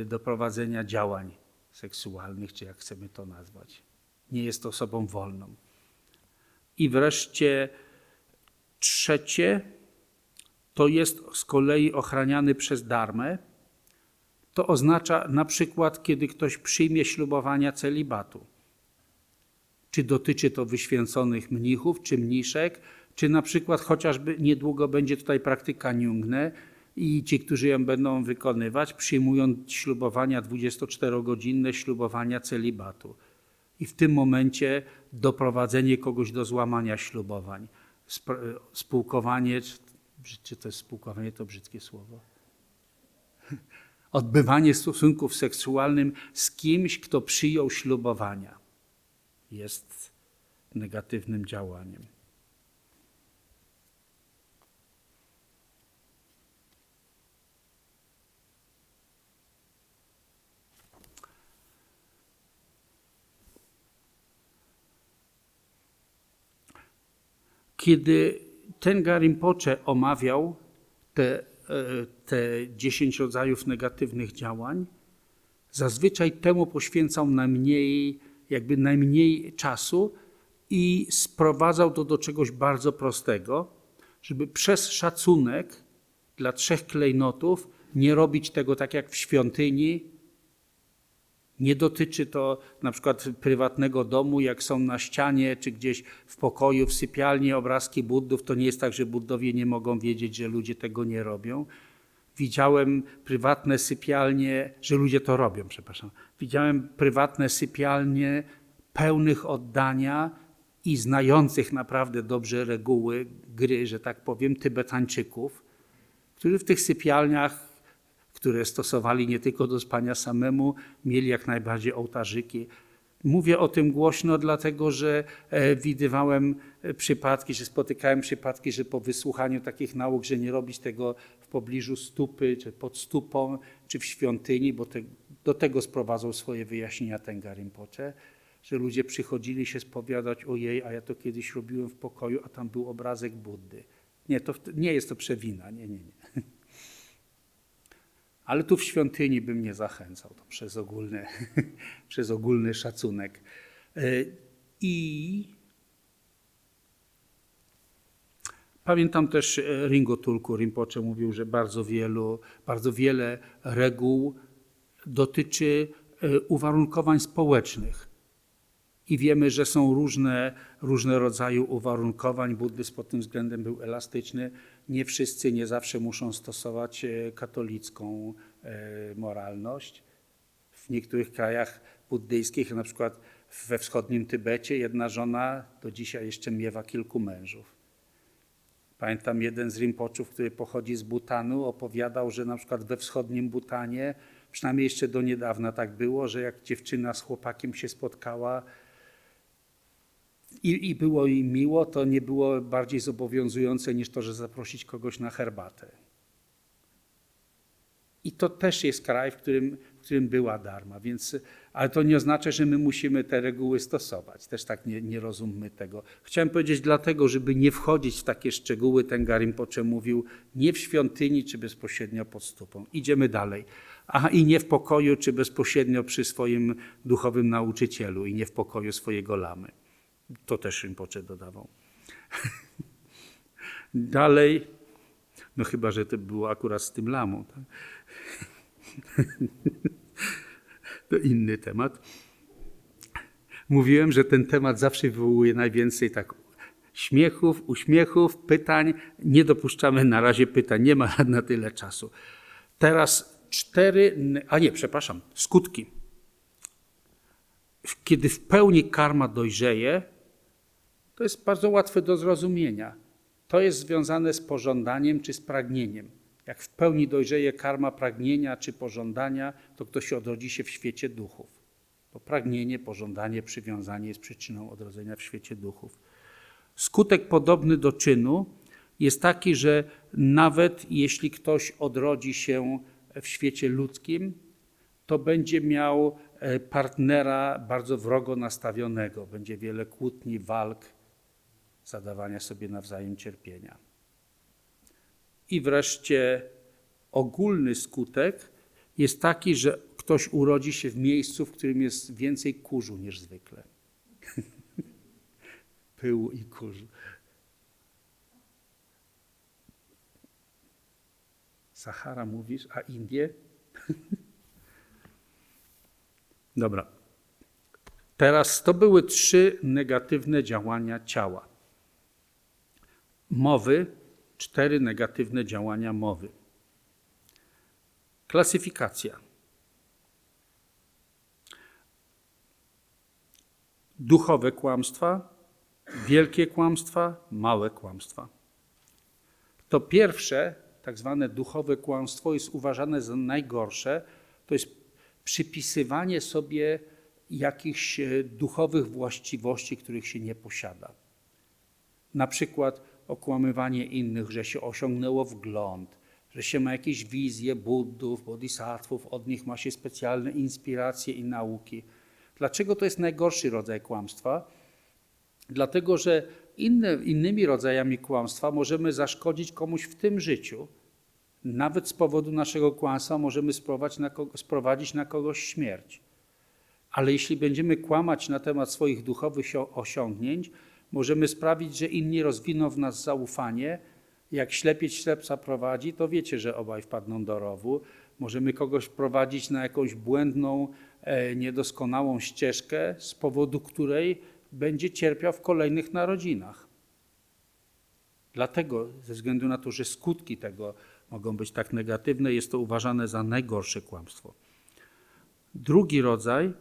do prowadzenia działań seksualnych, czy jak chcemy to nazwać. Nie jest osobą wolną. I wreszcie trzecie, to jest z kolei ochraniany przez darmę, to oznacza na przykład, kiedy ktoś przyjmie ślubowania celibatu. Czy dotyczy to wyświęconych mnichów czy mniszek, czy na przykład chociażby niedługo będzie tutaj praktyka niungne, i ci, którzy ją będą wykonywać, przyjmują ślubowania 24-godzinne, ślubowania celibatu. I w tym momencie doprowadzenie kogoś do złamania ślubowań, spółkowanie, czy to jest spółkowanie, to brzydkie słowo. Odbywanie stosunków seksualnym z kimś, kto przyjął ślubowania, jest negatywnym działaniem. Kiedy ten Garimpocze omawiał te, e, te 10 rodzajów negatywnych działań, zazwyczaj temu poświęcał najmniej, jakby najmniej czasu i sprowadzał to do czegoś bardzo prostego, żeby przez szacunek dla trzech klejnotów nie robić tego tak jak w świątyni, nie dotyczy to na przykład prywatnego domu, jak są na ścianie czy gdzieś w pokoju, w sypialni obrazki Buddów. To nie jest tak, że Buddowie nie mogą wiedzieć, że ludzie tego nie robią. Widziałem prywatne sypialnie, że ludzie to robią, przepraszam. Widziałem prywatne sypialnie pełnych oddania i znających naprawdę dobrze reguły gry, że tak powiem, Tybetańczyków, którzy w tych sypialniach które stosowali nie tylko do spania samemu, mieli jak najbardziej ołtarzyki. Mówię o tym głośno, dlatego że e, widywałem e, przypadki, że spotykałem przypadki, że po wysłuchaniu takich nauk, że nie robić tego w pobliżu stupy, czy pod stupą, czy w świątyni, bo te, do tego sprowadzał swoje wyjaśnienia ten Garimpocze, że ludzie przychodzili się spowiadać, ojej, a ja to kiedyś robiłem w pokoju, a tam był obrazek Buddy. Nie, to nie jest to przewina, nie, nie, nie. Ale tu w świątyni bym nie zachęcał, to przez ogólny, przez ogólny szacunek. E, I pamiętam też e, Ringo Tulku Rinpoche mówił, że bardzo, wielu, bardzo wiele reguł dotyczy e, uwarunkowań społecznych. I wiemy, że są różne, różne rodzaje uwarunkowań. Buddyzm pod tym względem był elastyczny nie wszyscy, nie zawsze muszą stosować e, katolicką e, moralność. W niektórych krajach buddyjskich, na przykład we wschodnim Tybecie, jedna żona do dzisiaj jeszcze miewa kilku mężów. Pamiętam jeden z rimpoczów, który pochodzi z Butanu, opowiadał, że na przykład we wschodnim Butanie, przynajmniej jeszcze do niedawna tak było, że jak dziewczyna z chłopakiem się spotkała, i, i było im miło, to nie było bardziej zobowiązujące niż to, że zaprosić kogoś na herbatę. I to też jest kraj, w którym, w którym była darma, więc, ale to nie oznacza, że my musimy te reguły stosować. Też tak nie, nie rozummy tego. Chciałem powiedzieć dlatego, żeby nie wchodzić w takie szczegóły, ten Garim Pocze mówił, nie w świątyni czy bezpośrednio pod stupą. Idziemy dalej. Aha, i nie w pokoju czy bezpośrednio przy swoim duchowym nauczycielu i nie w pokoju swojego lamy. To też Rinpoche dodawał. Dalej, no chyba, że to było akurat z tym lamą. Tak? to inny temat. Mówiłem, że ten temat zawsze wywołuje najwięcej tak śmiechów, uśmiechów, pytań. Nie dopuszczamy na razie pytań, nie ma na tyle czasu. Teraz cztery, a nie, przepraszam, skutki. Kiedy w pełni karma dojrzeje, to jest bardzo łatwe do zrozumienia. To jest związane z pożądaniem czy z pragnieniem. Jak w pełni dojrzeje karma pragnienia czy pożądania, to ktoś odrodzi się w świecie duchów. Bo pragnienie, pożądanie, przywiązanie jest przyczyną odrodzenia w świecie duchów. Skutek podobny do czynu jest taki, że nawet jeśli ktoś odrodzi się w świecie ludzkim, to będzie miał e, partnera bardzo wrogo nastawionego. Będzie wiele kłótni, walk, zadawania sobie nawzajem cierpienia. I wreszcie ogólny skutek jest taki, że ktoś urodzi się w miejscu, w którym jest więcej kurzu niż zwykle. Pyłu i kurzu. Sahara mówisz, a Indie? Dobra. Teraz to były trzy negatywne działania ciała mowy, cztery negatywne działania mowy. Klasyfikacja. Duchowe kłamstwa, wielkie kłamstwa, małe kłamstwa. To pierwsze, tak zwane duchowe kłamstwo, jest uważane za najgorsze. To jest przypisywanie sobie jakichś e, duchowych właściwości, których się nie posiada. Na przykład okłamywanie innych, że się osiągnęło wgląd, że się ma jakieś wizje buddów, bodhisattvów, od nich ma się specjalne inspiracje i nauki. Dlaczego to jest najgorszy rodzaj kłamstwa? Dlatego, że innymi rodzajami kłamstwa możemy zaszkodzić komuś w tym życiu. Nawet z powodu naszego kłamstwa możemy sprowadzić na, kogo, sprowadzić na kogoś śmierć. Ale jeśli będziemy kłamać na temat swoich duchowych osiągnięć, możemy sprawić, że inni rozwiną w nas zaufanie. Jak ślepiec ślepca prowadzi, to wiecie, że obaj wpadną do rowu. Możemy kogoś prowadzić na jakąś błędną, e, niedoskonałą ścieżkę, z powodu której będzie cierpiał w kolejnych narodzinach. Dlatego, ze względu na to, że skutki tego mogą być tak negatywne, jest to uważane za najgorsze kłamstwo. Drugi rodzaj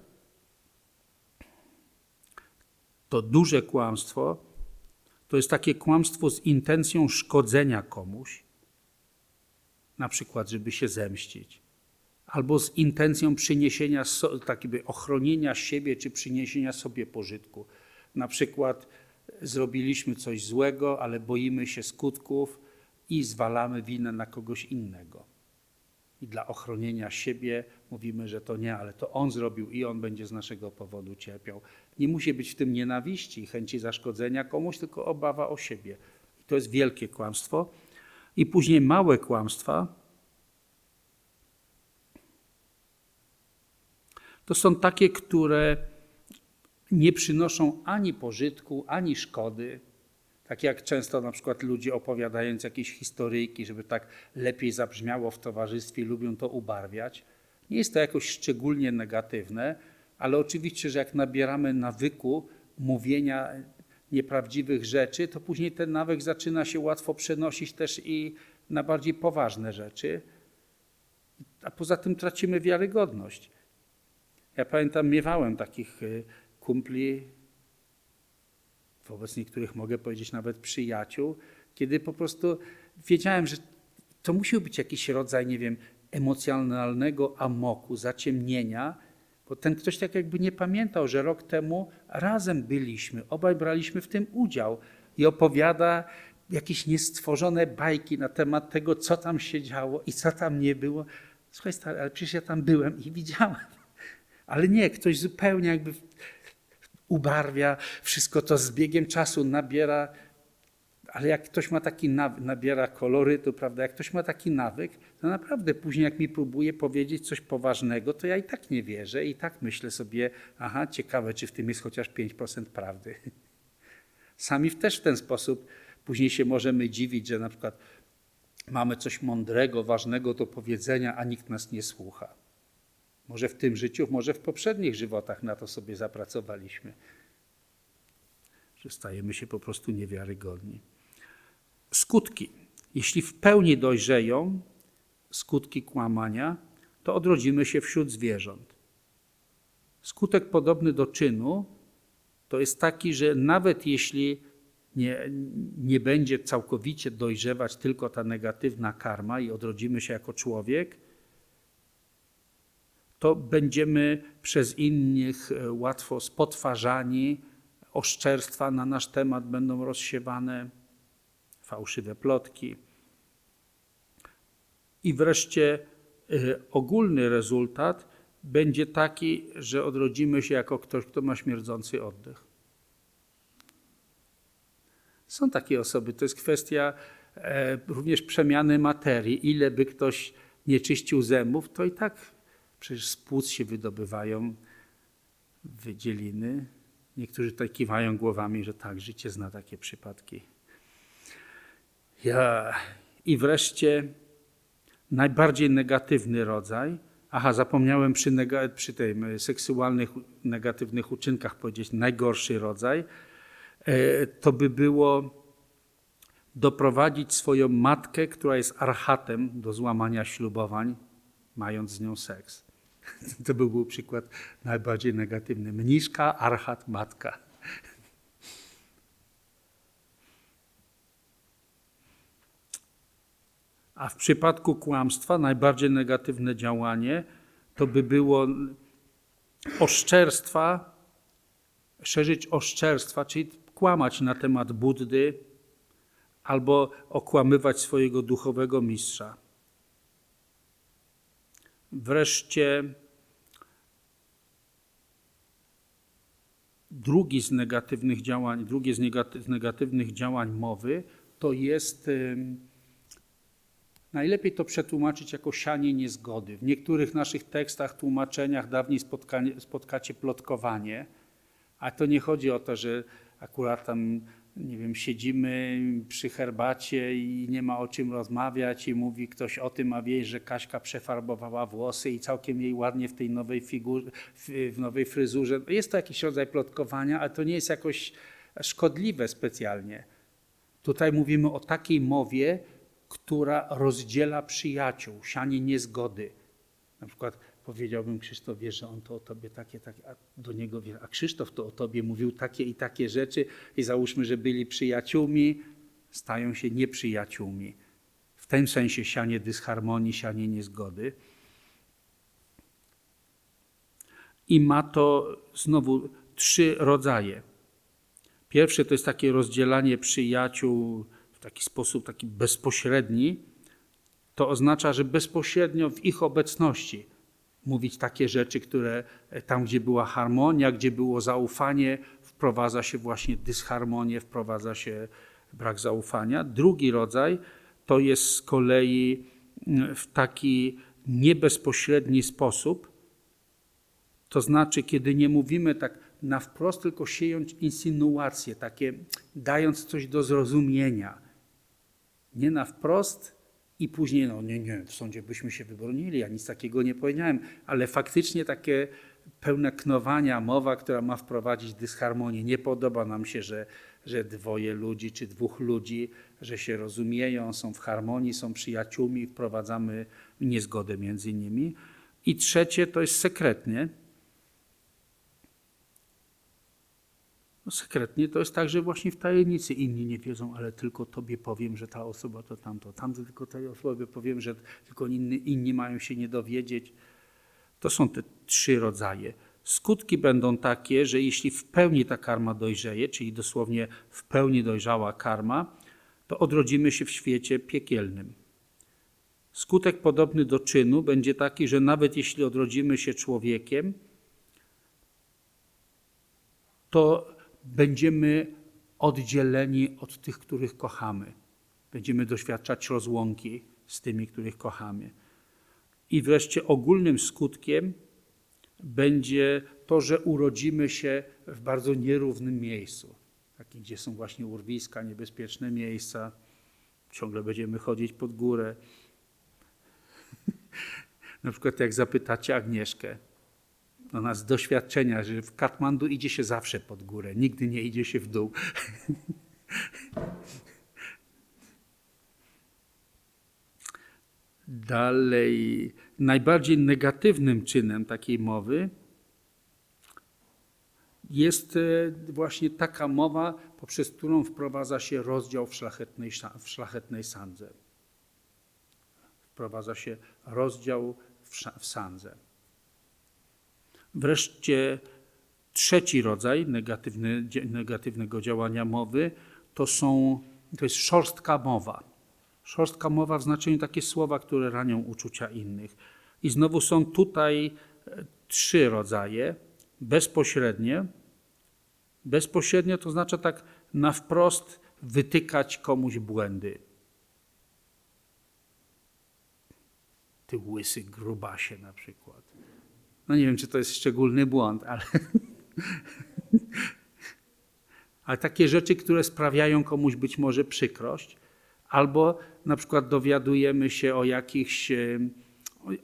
to duże kłamstwo, to jest takie kłamstwo z intencją szkodzenia komuś, na przykład, żeby się zemścić, albo z intencją przyniesienia, takiego ochronienia siebie czy przyniesienia sobie pożytku. Na przykład zrobiliśmy coś złego, ale boimy się skutków i zwalamy winę na kogoś innego. I dla ochronienia siebie mówimy, że to nie, ale to on zrobił i on będzie z naszego powodu cierpiał. Nie musi być w tym nienawiści i chęci zaszkodzenia komuś, tylko obawa o siebie. I to jest wielkie kłamstwo. I później małe kłamstwa. To są takie, które nie przynoszą ani pożytku, ani szkody. Tak jak często na przykład ludzie opowiadając jakieś historyjki, żeby tak lepiej zabrzmiało w towarzystwie, lubią to ubarwiać. Nie jest to jakoś szczególnie negatywne, ale oczywiście, że jak nabieramy nawyku mówienia nieprawdziwych rzeczy, to później ten nawyk zaczyna się łatwo przenosić też i na bardziej poważne rzeczy. A poza tym tracimy wiarygodność. Ja pamiętam, miewałem takich y, kumpli, wobec niektórych mogę powiedzieć nawet przyjaciół, kiedy po prostu wiedziałem, że to musiał być jakiś rodzaj, nie wiem, emocjonalnego amoku, zaciemnienia, bo ten ktoś tak jakby nie pamiętał, że rok temu razem byliśmy, obaj braliśmy w tym udział i opowiada jakieś niestworzone bajki na temat tego, co tam się działo i co tam nie było. Słuchaj stary, ale przecież ja tam byłem i widziałem. Ale nie, ktoś zupełnie jakby ubarwia, wszystko to z biegiem czasu nabiera, ale jak ktoś ma taki nawyk, nabiera kolorytu, prawda, jak ktoś ma taki nawyk, to naprawdę później jak mi próbuje powiedzieć coś poważnego, to ja i tak nie wierzę i tak myślę sobie, aha, ciekawe, czy w tym jest chociaż 5% prawdy. Sami też w ten sposób później się możemy dziwić, że na przykład mamy coś mądrego, ważnego do powiedzenia, a nikt nas nie słucha. Może w tym życiu, może w poprzednich żywotach na to sobie zapracowaliśmy, że stajemy się po prostu niewiarygodni. Skutki. Jeśli w pełni dojrzeją skutki kłamania, to odrodzimy się wśród zwierząt. Skutek podobny do czynu to jest taki, że nawet jeśli nie, nie będzie całkowicie dojrzewać tylko ta negatywna karma i odrodzimy się jako człowiek, to będziemy przez innych e, łatwo spotwarzani, oszczerstwa na nasz temat będą rozsiewane, fałszywe plotki. I wreszcie e, ogólny rezultat będzie taki, że odrodzimy się jako ktoś, kto ma śmierdzący oddech. Są takie osoby, to jest kwestia e, również przemiany materii. Ile by ktoś nie czyścił zębów, to i tak Przecież z płuc się wydobywają wydzieliny. Niektórzy tutaj kiwają głowami, że tak, życie zna takie przypadki. I wreszcie najbardziej negatywny rodzaj. Aha, zapomniałem przy, nega, przy tej seksualnych negatywnych uczynkach powiedzieć najgorszy rodzaj. E, to by było doprowadzić swoją matkę, która jest archatem do złamania ślubowań, mając z nią seks. To by był przykład najbardziej negatywny. Mniszka, archat, matka. A w przypadku kłamstwa najbardziej negatywne działanie to by było oszczerstwa, szerzyć oszczerstwa, czyli kłamać na temat Buddy albo okłamywać swojego duchowego mistrza. Wreszcie drugi z negatywnych działań, drugie z negatywnych działań mowy to jest Najlepiej to przetłumaczyć jako sianie niezgody. W niektórych naszych tekstach, tłumaczeniach dawniej spotkacie plotkowanie, a to nie chodzi o to, że akurat tam, nie wiem, siedzimy przy herbacie i nie ma o czym rozmawiać i mówi ktoś o tym, a wie, że Kaśka przefarbowała włosy i całkiem jej ładnie w tej nowej figurze, w nowej fryzurze. Jest to jakiś rodzaj plotkowania, ale to nie jest jakoś szkodliwe specjalnie. Tutaj mówimy o takiej mowie, która rozdziela przyjaciół, sianie niezgody. Na przykład powiedziałbym Krzysztof, wie, że on to o tobie takie, takie, a do niego wie, a Krzysztof to o tobie mówił takie i takie rzeczy i załóżmy, że byli przyjaciółmi, stają się nieprzyjaciółmi. W tym sensie sianie dysharmonii, sianie niezgody. I ma to znowu trzy rodzaje. Pierwsze to jest takie rozdzielanie przyjaciół taki sposób taki bezpośredni, to oznacza, że bezpośrednio w ich obecności mówić takie rzeczy, które e, tam, gdzie była harmonia, gdzie było zaufanie, wprowadza się właśnie dysharmonię, wprowadza się brak zaufania. Drugi rodzaj to jest z kolei mm, w taki niebezpośredni sposób, to znaczy, kiedy nie mówimy tak na wprost, tylko siejąc insynuacje, takie dając coś do zrozumienia, nie na wprost i później, no nie, nie, w sądzie byśmy się wybronili, ja nic takiego nie powiedziałem, ale faktycznie takie pełne knowania, mowa, która ma wprowadzić dysharmonię. Nie podoba nam się, że, że dwoje ludzi czy dwóch ludzi, że się rozumieją, są w harmonii, są przyjaciółmi, wprowadzamy niezgodę między nimi. I trzecie to jest sekretnie, No sekretnie to jest tak, że właśnie w tajemnicy inni nie wiedzą, ale tylko Tobie powiem, że ta osoba to tamto, tamto tylko tej osobie powiem, że tylko inni, inni mają się nie dowiedzieć. To są te trzy rodzaje. Skutki będą takie, że jeśli w pełni ta karma dojrzeje, czyli dosłownie w pełni dojrzała karma, to odrodzimy się w świecie piekielnym. Skutek podobny do czynu będzie taki, że nawet jeśli odrodzimy się człowiekiem, to będziemy oddzieleni od tych, których kochamy. Będziemy doświadczać rozłąki z tymi, których kochamy. I wreszcie ogólnym skutkiem będzie to, że urodzimy się w bardzo nierównym miejscu, takim, gdzie są właśnie urwiska, niebezpieczne miejsca. Ciągle będziemy chodzić pod górę. Na przykład jak zapytacie Agnieszkę, ona z doświadczenia, że w Katmandu idzie się zawsze pod górę, nigdy nie idzie się w dół. Dalej, najbardziej negatywnym czynem takiej mowy jest e, właśnie taka mowa, poprzez którą wprowadza się rozdział w szlachetnej, w szlachetnej sandze. Wprowadza się rozdział w, w sandze. Wreszcie trzeci rodzaj negatywny, negatywnego działania mowy to, są, to jest szorstka mowa. Szorstka mowa w znaczeniu takie słowa, które ranią uczucia innych. I znowu są tutaj e, trzy rodzaje. Bezpośrednie. Bezpośrednio to znaczy tak na wprost wytykać komuś błędy. Ty łysy grubasie na przykład. No nie wiem, czy to jest szczególny błąd, ale, ale takie rzeczy, które sprawiają komuś być może przykrość, albo na przykład dowiadujemy się o jakichś,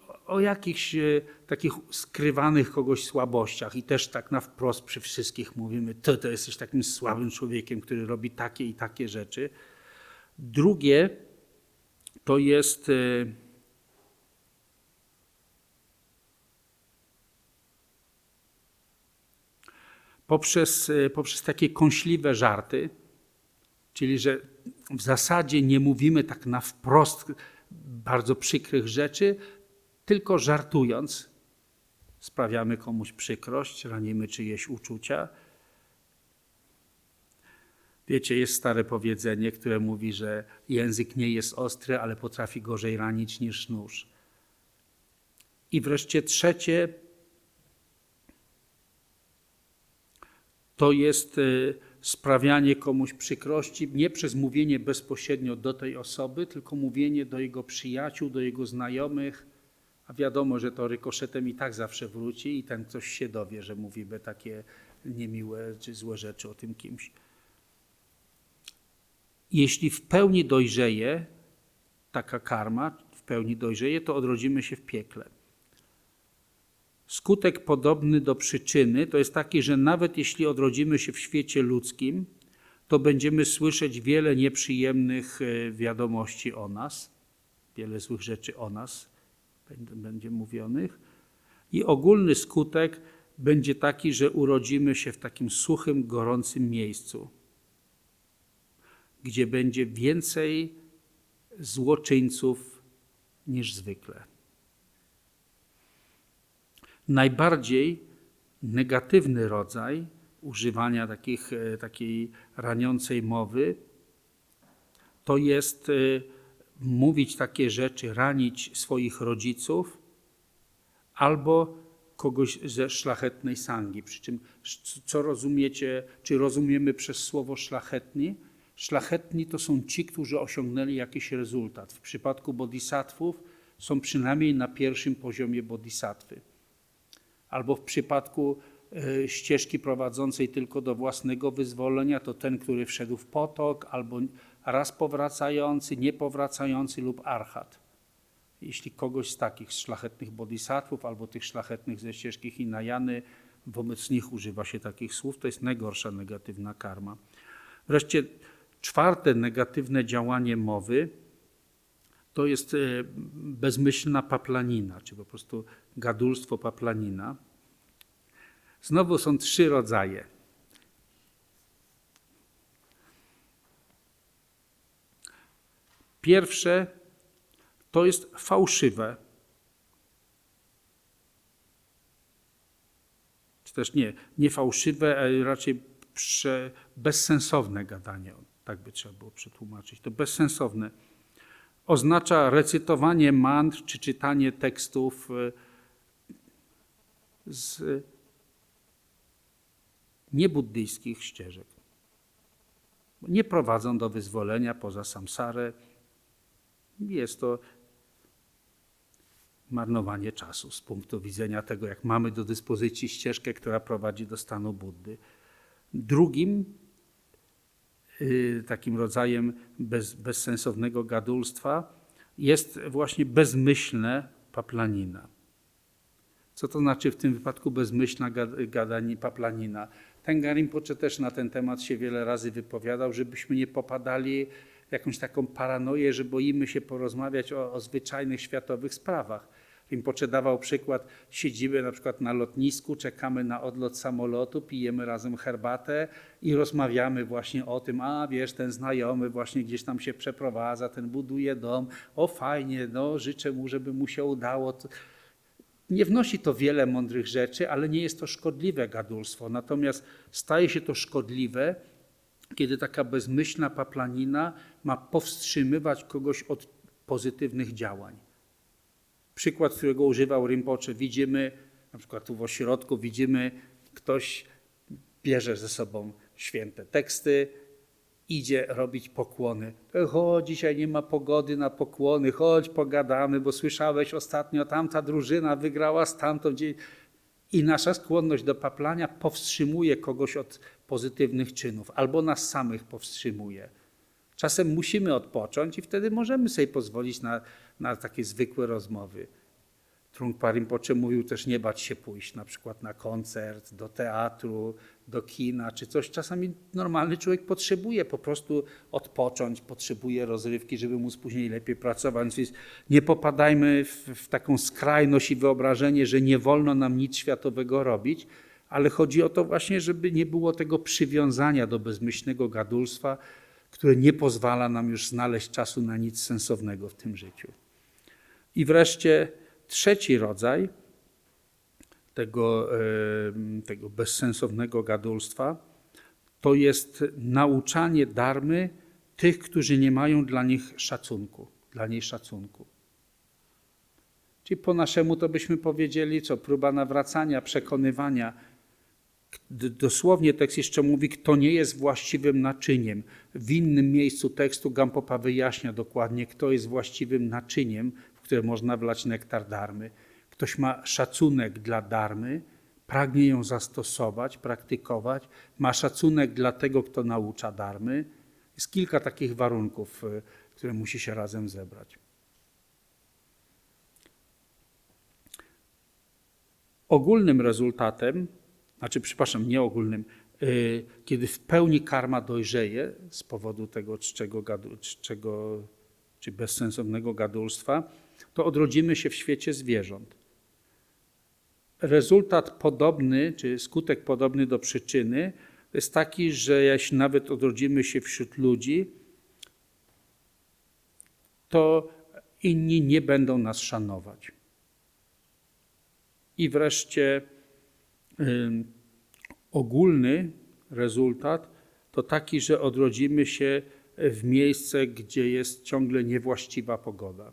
o, o jakichś e, takich skrywanych kogoś słabościach i też tak na wprost przy wszystkich mówimy, ty to jesteś takim słabym człowiekiem, który robi takie i takie rzeczy. Drugie to jest poprzez, e, poprzez takie kąśliwe żarty, czyli że w zasadzie nie mówimy tak na wprost bardzo przykrych rzeczy, tylko żartując sprawiamy komuś przykrość, ranimy czyjeś uczucia. Wiecie, jest stare powiedzenie, które mówi, że język nie jest ostry, ale potrafi gorzej ranić niż nóż. I wreszcie trzecie to jest y, sprawianie komuś przykrości nie przez mówienie bezpośrednio do tej osoby, tylko mówienie do jego przyjaciół, do jego znajomych, a wiadomo, że to rykoszetem i tak zawsze wróci i ten ktoś się dowie, że mówimy takie niemiłe czy złe rzeczy o tym kimś. Jeśli w pełni dojrzeje taka karma, w pełni dojrzeje, to odrodzimy się w piekle. Skutek podobny do przyczyny to jest taki, że nawet jeśli odrodzimy się w świecie ludzkim, to będziemy słyszeć wiele nieprzyjemnych e, wiadomości o nas, wiele złych rzeczy o nas będzie mówionych. I ogólny skutek będzie taki, że urodzimy się w takim suchym, gorącym miejscu, gdzie będzie więcej złoczyńców niż zwykle najbardziej negatywny rodzaj używania takich, e, takiej raniącej mowy to jest e, mówić takie rzeczy, ranić swoich rodziców albo kogoś ze szlachetnej sangi. Przy czym, co rozumiecie, czy rozumiemy przez słowo szlachetni? Szlachetni to są ci, którzy osiągnęli jakiś rezultat. W przypadku bodhisatwów są przynajmniej na pierwszym poziomie bodhisattwy albo w przypadku e, ścieżki prowadzącej tylko do własnego wyzwolenia, to ten, który wszedł w potok, albo raz powracający, niepowracający lub archat. Jeśli kogoś z takich szlachetnych bodhisattwów albo tych szlachetnych ze ścieżki Hinayany, wobec nich używa się takich słów, to jest najgorsza negatywna karma. Wreszcie czwarte negatywne działanie mowy to jest e, bezmyślna paplanina, czy po prostu gadulstwo paplanina. Znowu są trzy rodzaje. Pierwsze to jest fałszywe. Czy też nie, nie fałszywe, a raczej prze, bezsensowne gadanie. Tak by trzeba było przetłumaczyć. To bezsensowne oznacza recytowanie mantr czy czytanie tekstów e, z niebuddyjskich ścieżek. Nie prowadzą do wyzwolenia poza samsarę. Jest to marnowanie czasu z punktu widzenia tego, jak mamy do dyspozycji ścieżkę, która prowadzi do stanu Buddy. Drugim Y, takim rodzajem bez, bezsensownego gadulstwa jest właśnie bezmyślne paplanina. Co to znaczy w tym wypadku bezmyślna gadani paplanina? Ten Garimpocze też na ten temat się wiele razy wypowiadał, żebyśmy nie popadali w jakąś taką paranoję, że boimy się porozmawiać o, o zwyczajnych światowych sprawach Rinpoche dawał przykład, siedzimy na przykład na lotnisku, czekamy na odlot samolotu, pijemy razem herbatę i rozmawiamy właśnie o tym, a wiesz, ten znajomy właśnie gdzieś tam się przeprowadza, ten buduje dom, o fajnie, no życzę mu, żeby mu się udało. Nie wnosi to wiele mądrych rzeczy, ale nie jest to szkodliwe gadulstwo. Natomiast staje się to szkodliwe, kiedy taka bezmyślna paplanina ma powstrzymywać kogoś od pozytywnych działań. Przykład, którego używał Rinpoche, widzimy, na przykład tu w ośrodku, widzimy, ktoś bierze ze sobą święte teksty, idzie robić pokłony. Chodź, dzisiaj nie ma pogody na pokłony, chodź pogadamy, bo słyszałeś ostatnio, tamta drużyna wygrała z tamtą. I nasza skłonność do paplania powstrzymuje kogoś od pozytywnych czynów, albo nas samych powstrzymuje. Czasem musimy odpocząć i wtedy możemy sobie pozwolić na, na takie zwykłe rozmowy. Trungpa Rinpoche mówił też nie bać się pójść na przykład na koncert, do teatru, do kina czy coś. Czasami normalny człowiek potrzebuje po prostu odpocząć, potrzebuje rozrywki, żeby móc później lepiej pracować. Więc nie popadajmy w, w taką skrajność i wyobrażenie, że nie wolno nam nic światowego robić, ale chodzi o to właśnie, żeby nie było tego przywiązania do bezmyślnego gadulstwa, które nie pozwala nam już znaleźć czasu na nic sensownego w tym życiu. I wreszcie trzeci rodzaj tego, tego bezsensownego gadulstwa to jest nauczanie darmy tych, którzy nie mają dla nich szacunku, dla niej szacunku. Czyli po naszemu to byśmy powiedzieli, co próba nawracania, przekonywania. Dosłownie tekst jeszcze mówi, kto nie jest właściwym naczyniem. W innym miejscu tekstu Gampopa wyjaśnia dokładnie, kto jest właściwym naczyniem, w które można wlać nektar darmy. Ktoś ma szacunek dla darmy, pragnie ją zastosować, praktykować, ma szacunek dla tego, kto naucza darmy. Jest kilka takich warunków, y, które musi się razem zebrać. Ogólnym rezultatem, znaczy, przepraszam, nie ogólnym, y, kiedy w pełni karma dojrzeje z powodu tego czczego, czczego czy bezsensownego gadulstwa, to odrodzimy się w świecie zwierząt. Rezultat podobny, czy skutek podobny do przyczyny, jest taki, że jeśli nawet odrodzimy się wśród ludzi, to inni nie będą nas szanować. I wreszcie ogólny rezultat to taki, że odrodzimy się w miejsce, gdzie jest ciągle niewłaściwa pogoda.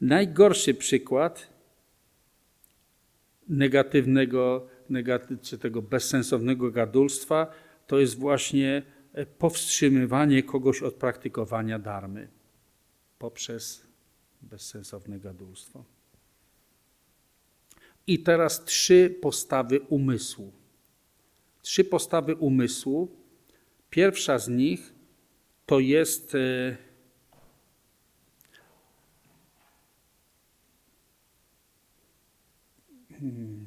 Najgorszy przykład negatywnego, negatyw, czy tego bezsensownego gadulstwa to jest właśnie powstrzymywanie kogoś od praktykowania darmy poprzez bezsensowne gadulstwo. I teraz trzy postawy umysłu. Trzy postawy umysłu. Pierwsza z nich to jest e, hmm,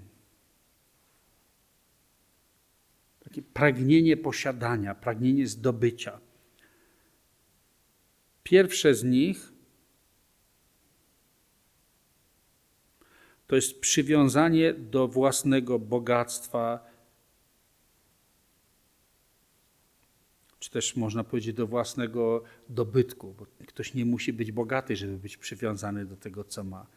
takie pragnienie posiadania, pragnienie zdobycia. Pierwsze z nich to jest przywiązanie do własnego bogactwa, czy też można powiedzieć do własnego dobytku, bo ktoś nie musi być bogaty, żeby być przywiązany do tego, co ma.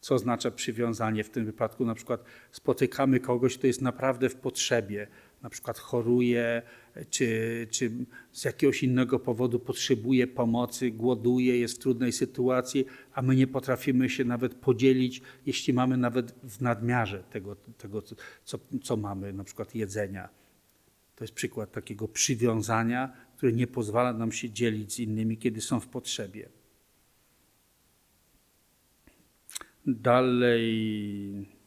Co oznacza przywiązanie? W tym wypadku na przykład spotykamy kogoś, kto jest naprawdę w potrzebie, na przykład choruje, czy, czy z jakiegoś innego powodu potrzebuje pomocy, głoduje, jest w trudnej sytuacji, a my nie potrafimy się nawet podzielić, jeśli mamy nawet w nadmiarze tego, tego co, co mamy, na przykład jedzenia. To jest przykład takiego przywiązania, które nie pozwala nam się dzielić z innymi, kiedy są w potrzebie. Dalej.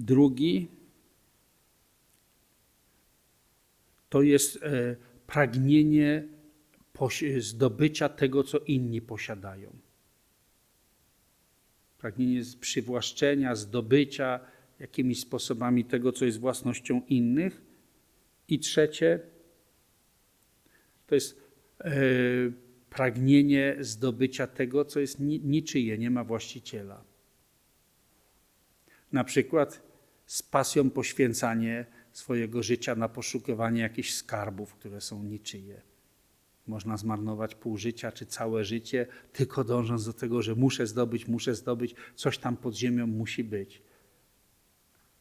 Drugi to jest e, pragnienie zdobycia tego, co inni posiadają. Pragnienie przywłaszczenia, zdobycia jakimiś sposobami tego, co jest własnością innych. I trzecie to jest e, pragnienie zdobycia tego, co jest niczyje, nie ma właściciela. Na przykład z pasją poświęcanie swojego życia na poszukiwanie jakichś skarbów, które są niczyje. Można zmarnować pół życia czy całe życie, tylko dążąc do tego, że muszę zdobyć, muszę zdobyć, coś tam pod ziemią musi być.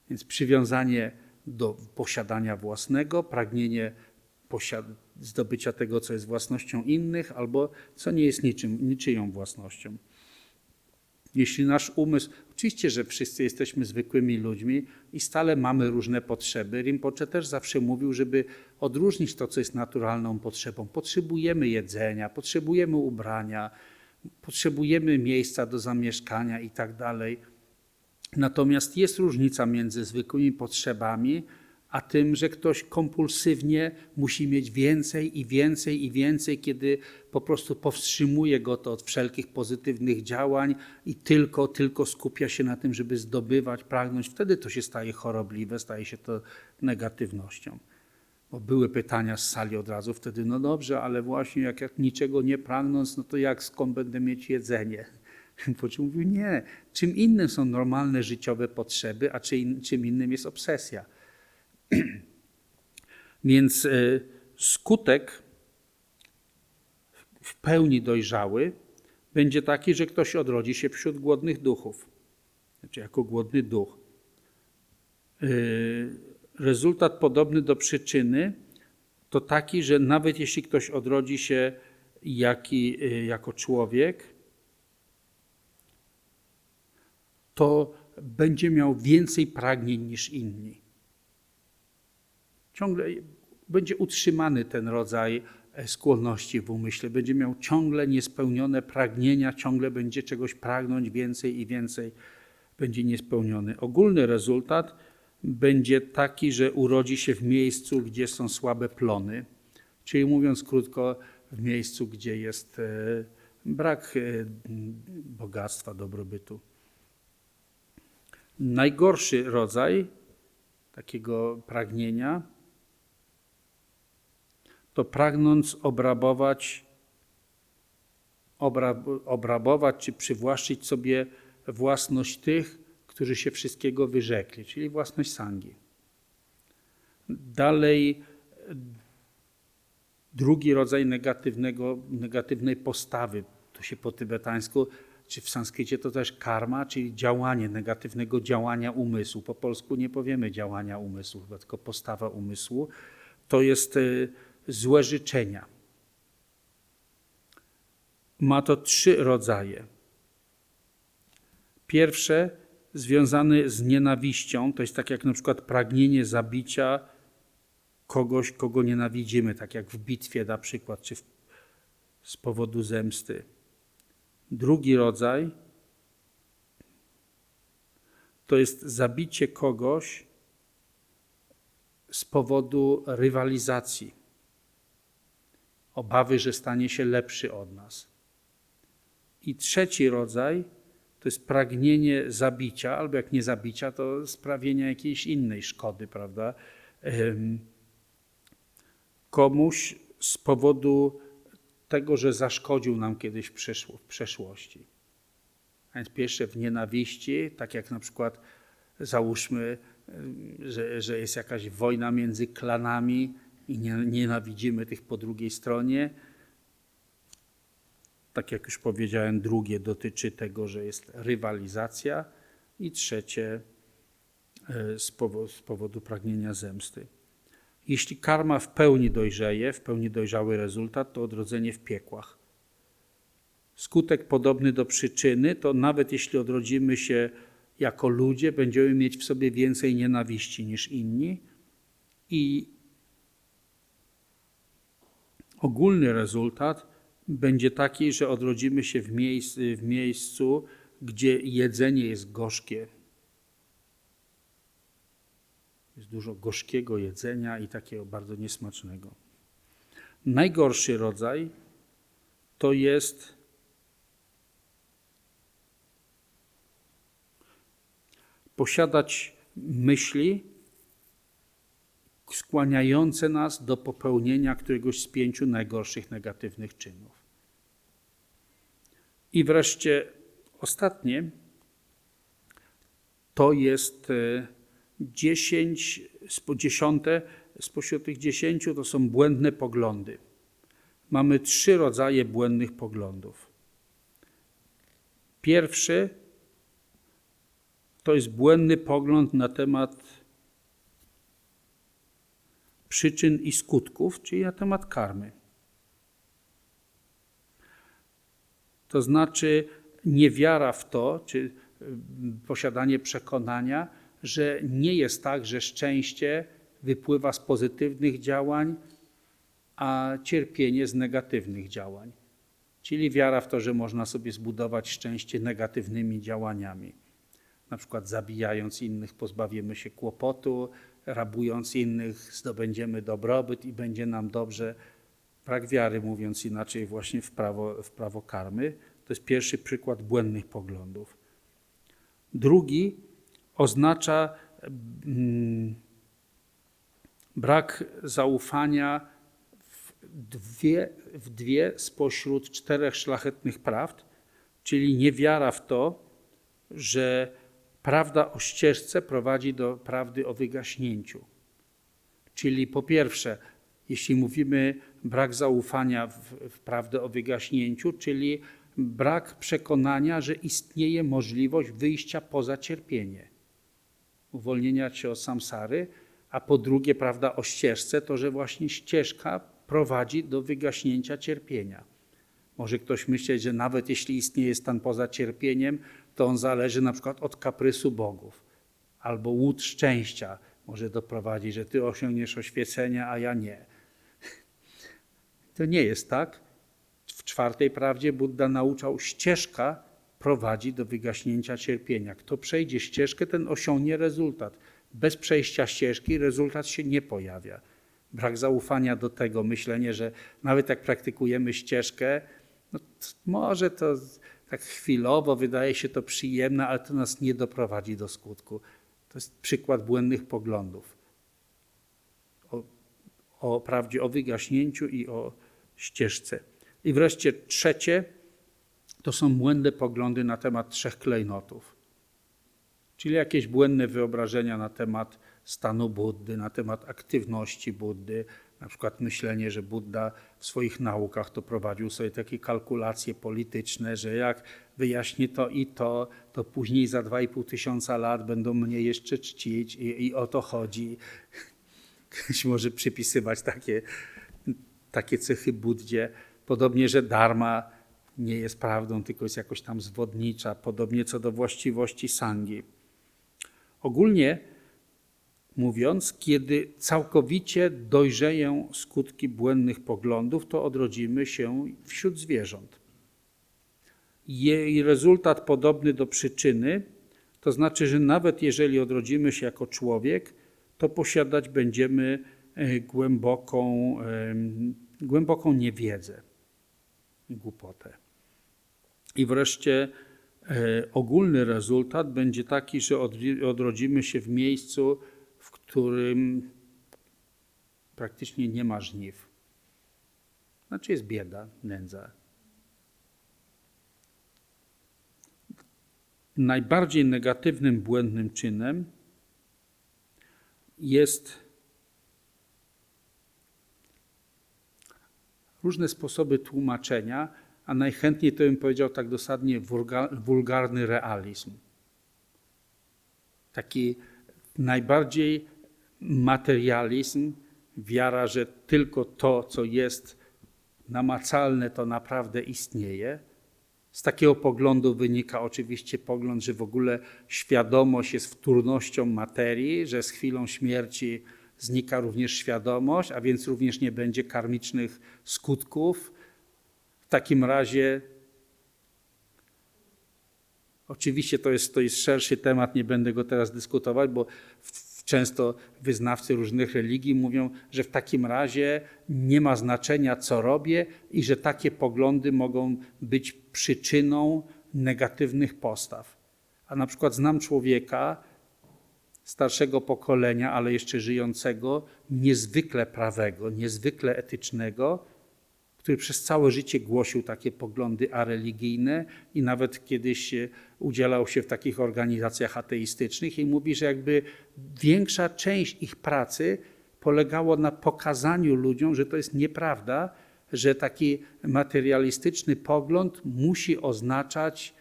Więc przywiązanie do posiadania własnego, pragnienie zdobycia tego, co jest własnością innych, albo co nie jest niczym, niczyją własnością. Jeśli nasz umysł, oczywiście, że wszyscy jesteśmy zwykłymi ludźmi i stale mamy różne potrzeby. Rinpoche też zawsze mówił, żeby odróżnić to, co jest naturalną potrzebą. Potrzebujemy jedzenia, potrzebujemy ubrania, potrzebujemy miejsca do zamieszkania i tak dalej. Natomiast jest różnica między zwykłymi potrzebami a tym, że ktoś kompulsywnie musi mieć więcej i więcej i więcej, kiedy po prostu powstrzymuje go to od wszelkich pozytywnych działań i tylko, tylko skupia się na tym, żeby zdobywać, pragnąć. Wtedy to się staje chorobliwe, staje się to negatywnością. Bo były pytania z sali od razu wtedy, no dobrze, ale właśnie jak, jak niczego nie pragnąc, no to jak skąd będę mieć jedzenie? Po mówił, nie, czym innym są normalne życiowe potrzeby, a czym innym jest obsesja. Więc y, skutek w pełni dojrzały będzie taki, że ktoś odrodzi się wśród głodnych duchów, znaczy jako głodny duch. Y, rezultat podobny do przyczyny to taki, że nawet jeśli ktoś odrodzi się jaki, y, jako człowiek, to będzie miał więcej pragnień niż inni. Ciągle będzie utrzymany ten rodzaj e, skłonności w umyśle, będzie miał ciągle niespełnione pragnienia, ciągle będzie czegoś pragnąć więcej i więcej, będzie niespełniony. Ogólny rezultat będzie taki, że urodzi się w miejscu, gdzie są słabe plony, czyli mówiąc krótko, w miejscu, gdzie jest e, brak e, bogactwa, dobrobytu. Najgorszy rodzaj takiego pragnienia to pragnąc obrabować, obrab, obrabować czy przywłaszczyć sobie własność tych, którzy się wszystkiego wyrzekli, czyli własność sangi. Dalej drugi rodzaj negatywnego, negatywnej postawy, to się po tybetańsku, czy w sanskrycie to też karma, czyli działanie, negatywnego działania umysłu. Po polsku nie powiemy działania umysłu, tylko postawa umysłu. To jest y, złe życzenia. Ma to trzy rodzaje. Pierwsze związane z nienawiścią, to jest tak jak na przykład pragnienie zabicia kogoś, kogo nienawidzimy, tak jak w bitwie na przykład, czy w, z powodu zemsty. Drugi rodzaj to jest zabicie kogoś z powodu rywalizacji obawy, że stanie się lepszy od nas. I trzeci rodzaj to jest pragnienie zabicia, albo jak nie zabicia, to sprawienia jakiejś innej szkody, prawda? Komuś z powodu tego, że zaszkodził nam kiedyś w, w przeszłości. A więc pierwsze w nienawiści, tak jak na przykład załóżmy, że, że jest jakaś wojna między klanami, i nienawidzimy tych po drugiej stronie. Tak jak już powiedziałem, drugie dotyczy tego, że jest rywalizacja i trzecie e, z powodu, z powodu pragnienia zemsty. Jeśli karma w pełni dojrzeje, w pełni dojrzały rezultat, to odrodzenie w piekłach. Skutek podobny do przyczyny, to nawet jeśli odrodzimy się jako ludzie, będziemy mieć w sobie więcej nienawiści niż inni i Ogólny rezultat będzie taki, że odrodzimy się w, miejscu, w miejscu gdzie jedzenie jest gorzkie. Jest dużo gorzkiego jedzenia i takiego bardzo niesmacznego. Najgorszy rodzaj to jest posiadać myśli, skłaniające nas do popełnienia któregoś z pięciu najgorszych negatywnych czynów. I wreszcie ostatnie to jest e, dziesięć, dziesiąte spośród tych dziesięciu to są błędne poglądy. Mamy trzy rodzaje błędnych poglądów. Pierwszy to jest błędny pogląd na temat przyczyn i skutków, czyli na temat karmy. To znaczy niewiara w to, czy y, posiadanie przekonania, że nie jest tak, że szczęście wypływa z pozytywnych działań, a cierpienie z negatywnych działań. Czyli wiara w to, że można sobie zbudować szczęście negatywnymi działaniami. na przykład zabijając innych pozbawimy się kłopotu, rabując innych zdobędziemy dobrobyt i będzie nam dobrze. Brak wiary, mówiąc inaczej, właśnie w prawo, w prawo karmy. To jest pierwszy przykład błędnych poglądów. Drugi oznacza mm, brak zaufania w dwie, w dwie spośród czterech szlachetnych prawd, czyli niewiara w to, że prawda o ścieżce prowadzi do prawdy o wygaśnięciu. Czyli po pierwsze, jeśli mówimy brak zaufania w, w prawdę o wygaśnięciu, czyli brak przekonania, że istnieje możliwość wyjścia poza cierpienie, uwolnienia się od samsary, a po drugie, prawda o ścieżce, to że właśnie ścieżka prowadzi do wygaśnięcia cierpienia. Może ktoś myśleć, że nawet jeśli istnieje stan poza cierpieniem, to on zależy na przykład od kaprysu bogów albo łód szczęścia może doprowadzić, że ty osiągniesz oświecenia, a ja nie. To nie jest tak. W czwartej prawdzie Buddha nauczał, ścieżka prowadzi do wygaśnięcia cierpienia. Kto przejdzie ścieżkę, ten osiągnie rezultat. Bez przejścia ścieżki rezultat się nie pojawia. Brak zaufania do tego, myślenie, że nawet jak praktykujemy ścieżkę, no to może to tak chwilowo wydaje się to przyjemne, ale to nas nie doprowadzi do skutku. To jest przykład błędnych poglądów o, o prawdzie o wygaśnięciu i o ścieżce. I wreszcie trzecie to są błędne poglądy na temat trzech klejnotów. Czyli jakieś błędne wyobrażenia na temat stanu Buddy, na temat aktywności Buddy, na przykład myślenie, że Buddha w swoich naukach to prowadził sobie takie kalkulacje polityczne, że jak wyjaśnię to i to, to później za 2,5 tysiąca lat będą mnie jeszcze czcić i, i o to chodzi. Ktoś może przypisywać takie, takie cechy Buddzie. Podobnie, że dharma nie jest prawdą, tylko jest jakoś tam zwodnicza. Podobnie co do właściwości sangi. Ogólnie mówiąc, kiedy całkowicie dojrzeją skutki błędnych poglądów, to odrodzimy się wśród zwierząt. Jej rezultat podobny do przyczyny, to znaczy, że nawet jeżeli odrodzimy się jako człowiek, to posiadać będziemy e, głęboką, głęboką niewiedzę głupotę. I wreszcie e, ogólny rezultat będzie taki, że odrodzimy się w miejscu, którym praktycznie nie ma żniw. Znaczy jest bieda, nędza. Najbardziej negatywnym, błędnym czynem jest różne sposoby tłumaczenia, a najchętniej to bym powiedział tak dosadnie wulgarny realizm. Taki najbardziej materializm, wiara, że tylko to, co jest namacalne, to naprawdę istnieje. Z takiego poglądu wynika oczywiście pogląd, że w ogóle świadomość jest wtórnością materii, że z chwilą śmierci znika również świadomość, a więc również nie będzie karmicznych skutków. W takim razie Oczywiście to jest, to jest szerszy temat, nie będę go teraz dyskutować, bo często wyznawcy różnych religii mówią, że w takim razie nie ma znaczenia, co robię, i że takie poglądy mogą być przyczyną negatywnych postaw. A na przykład znam człowieka starszego pokolenia, ale jeszcze żyjącego, niezwykle prawego, niezwykle etycznego, który przez całe życie głosił takie poglądy areligijne i nawet kiedyś udzielał się w takich organizacjach ateistycznych i mówi, że jakby większa część ich pracy polegało na pokazaniu ludziom, że to jest nieprawda, że taki materialistyczny pogląd musi oznaczać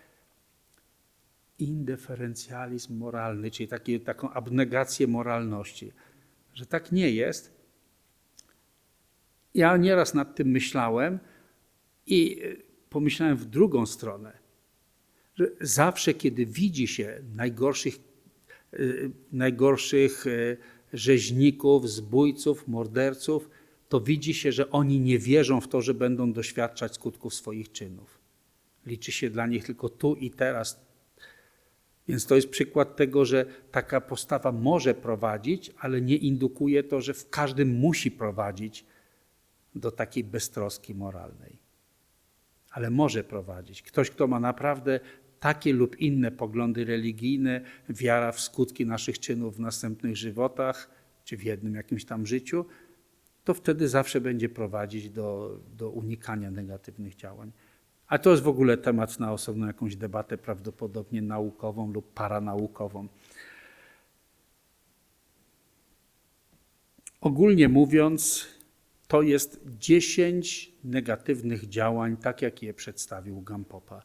indeferencjalizm moralny, czyli taki, taką abnegację moralności. Że tak nie jest, ja nieraz nad tym myślałem i e, pomyślałem w drugą stronę, że zawsze, kiedy widzi się najgorszych, e, najgorszych e, rzeźników, zbójców, morderców, to widzi się, że oni nie wierzą w to, że będą doświadczać skutków swoich czynów. Liczy się dla nich tylko tu i teraz. Więc to jest przykład tego, że taka postawa może prowadzić, ale nie indukuje to, że w każdym musi prowadzić do takiej beztroski moralnej. Ale może prowadzić. Ktoś, kto ma naprawdę takie lub inne poglądy religijne, wiara w skutki naszych czynów w następnych żywotach, czy w jednym jakimś tam życiu, to wtedy zawsze będzie prowadzić do, do unikania negatywnych działań. A to jest w ogóle temat na osobną jakąś debatę, prawdopodobnie naukową lub paranaukową. Ogólnie mówiąc, to jest 10 negatywnych działań, tak jak je przedstawił Gampopa.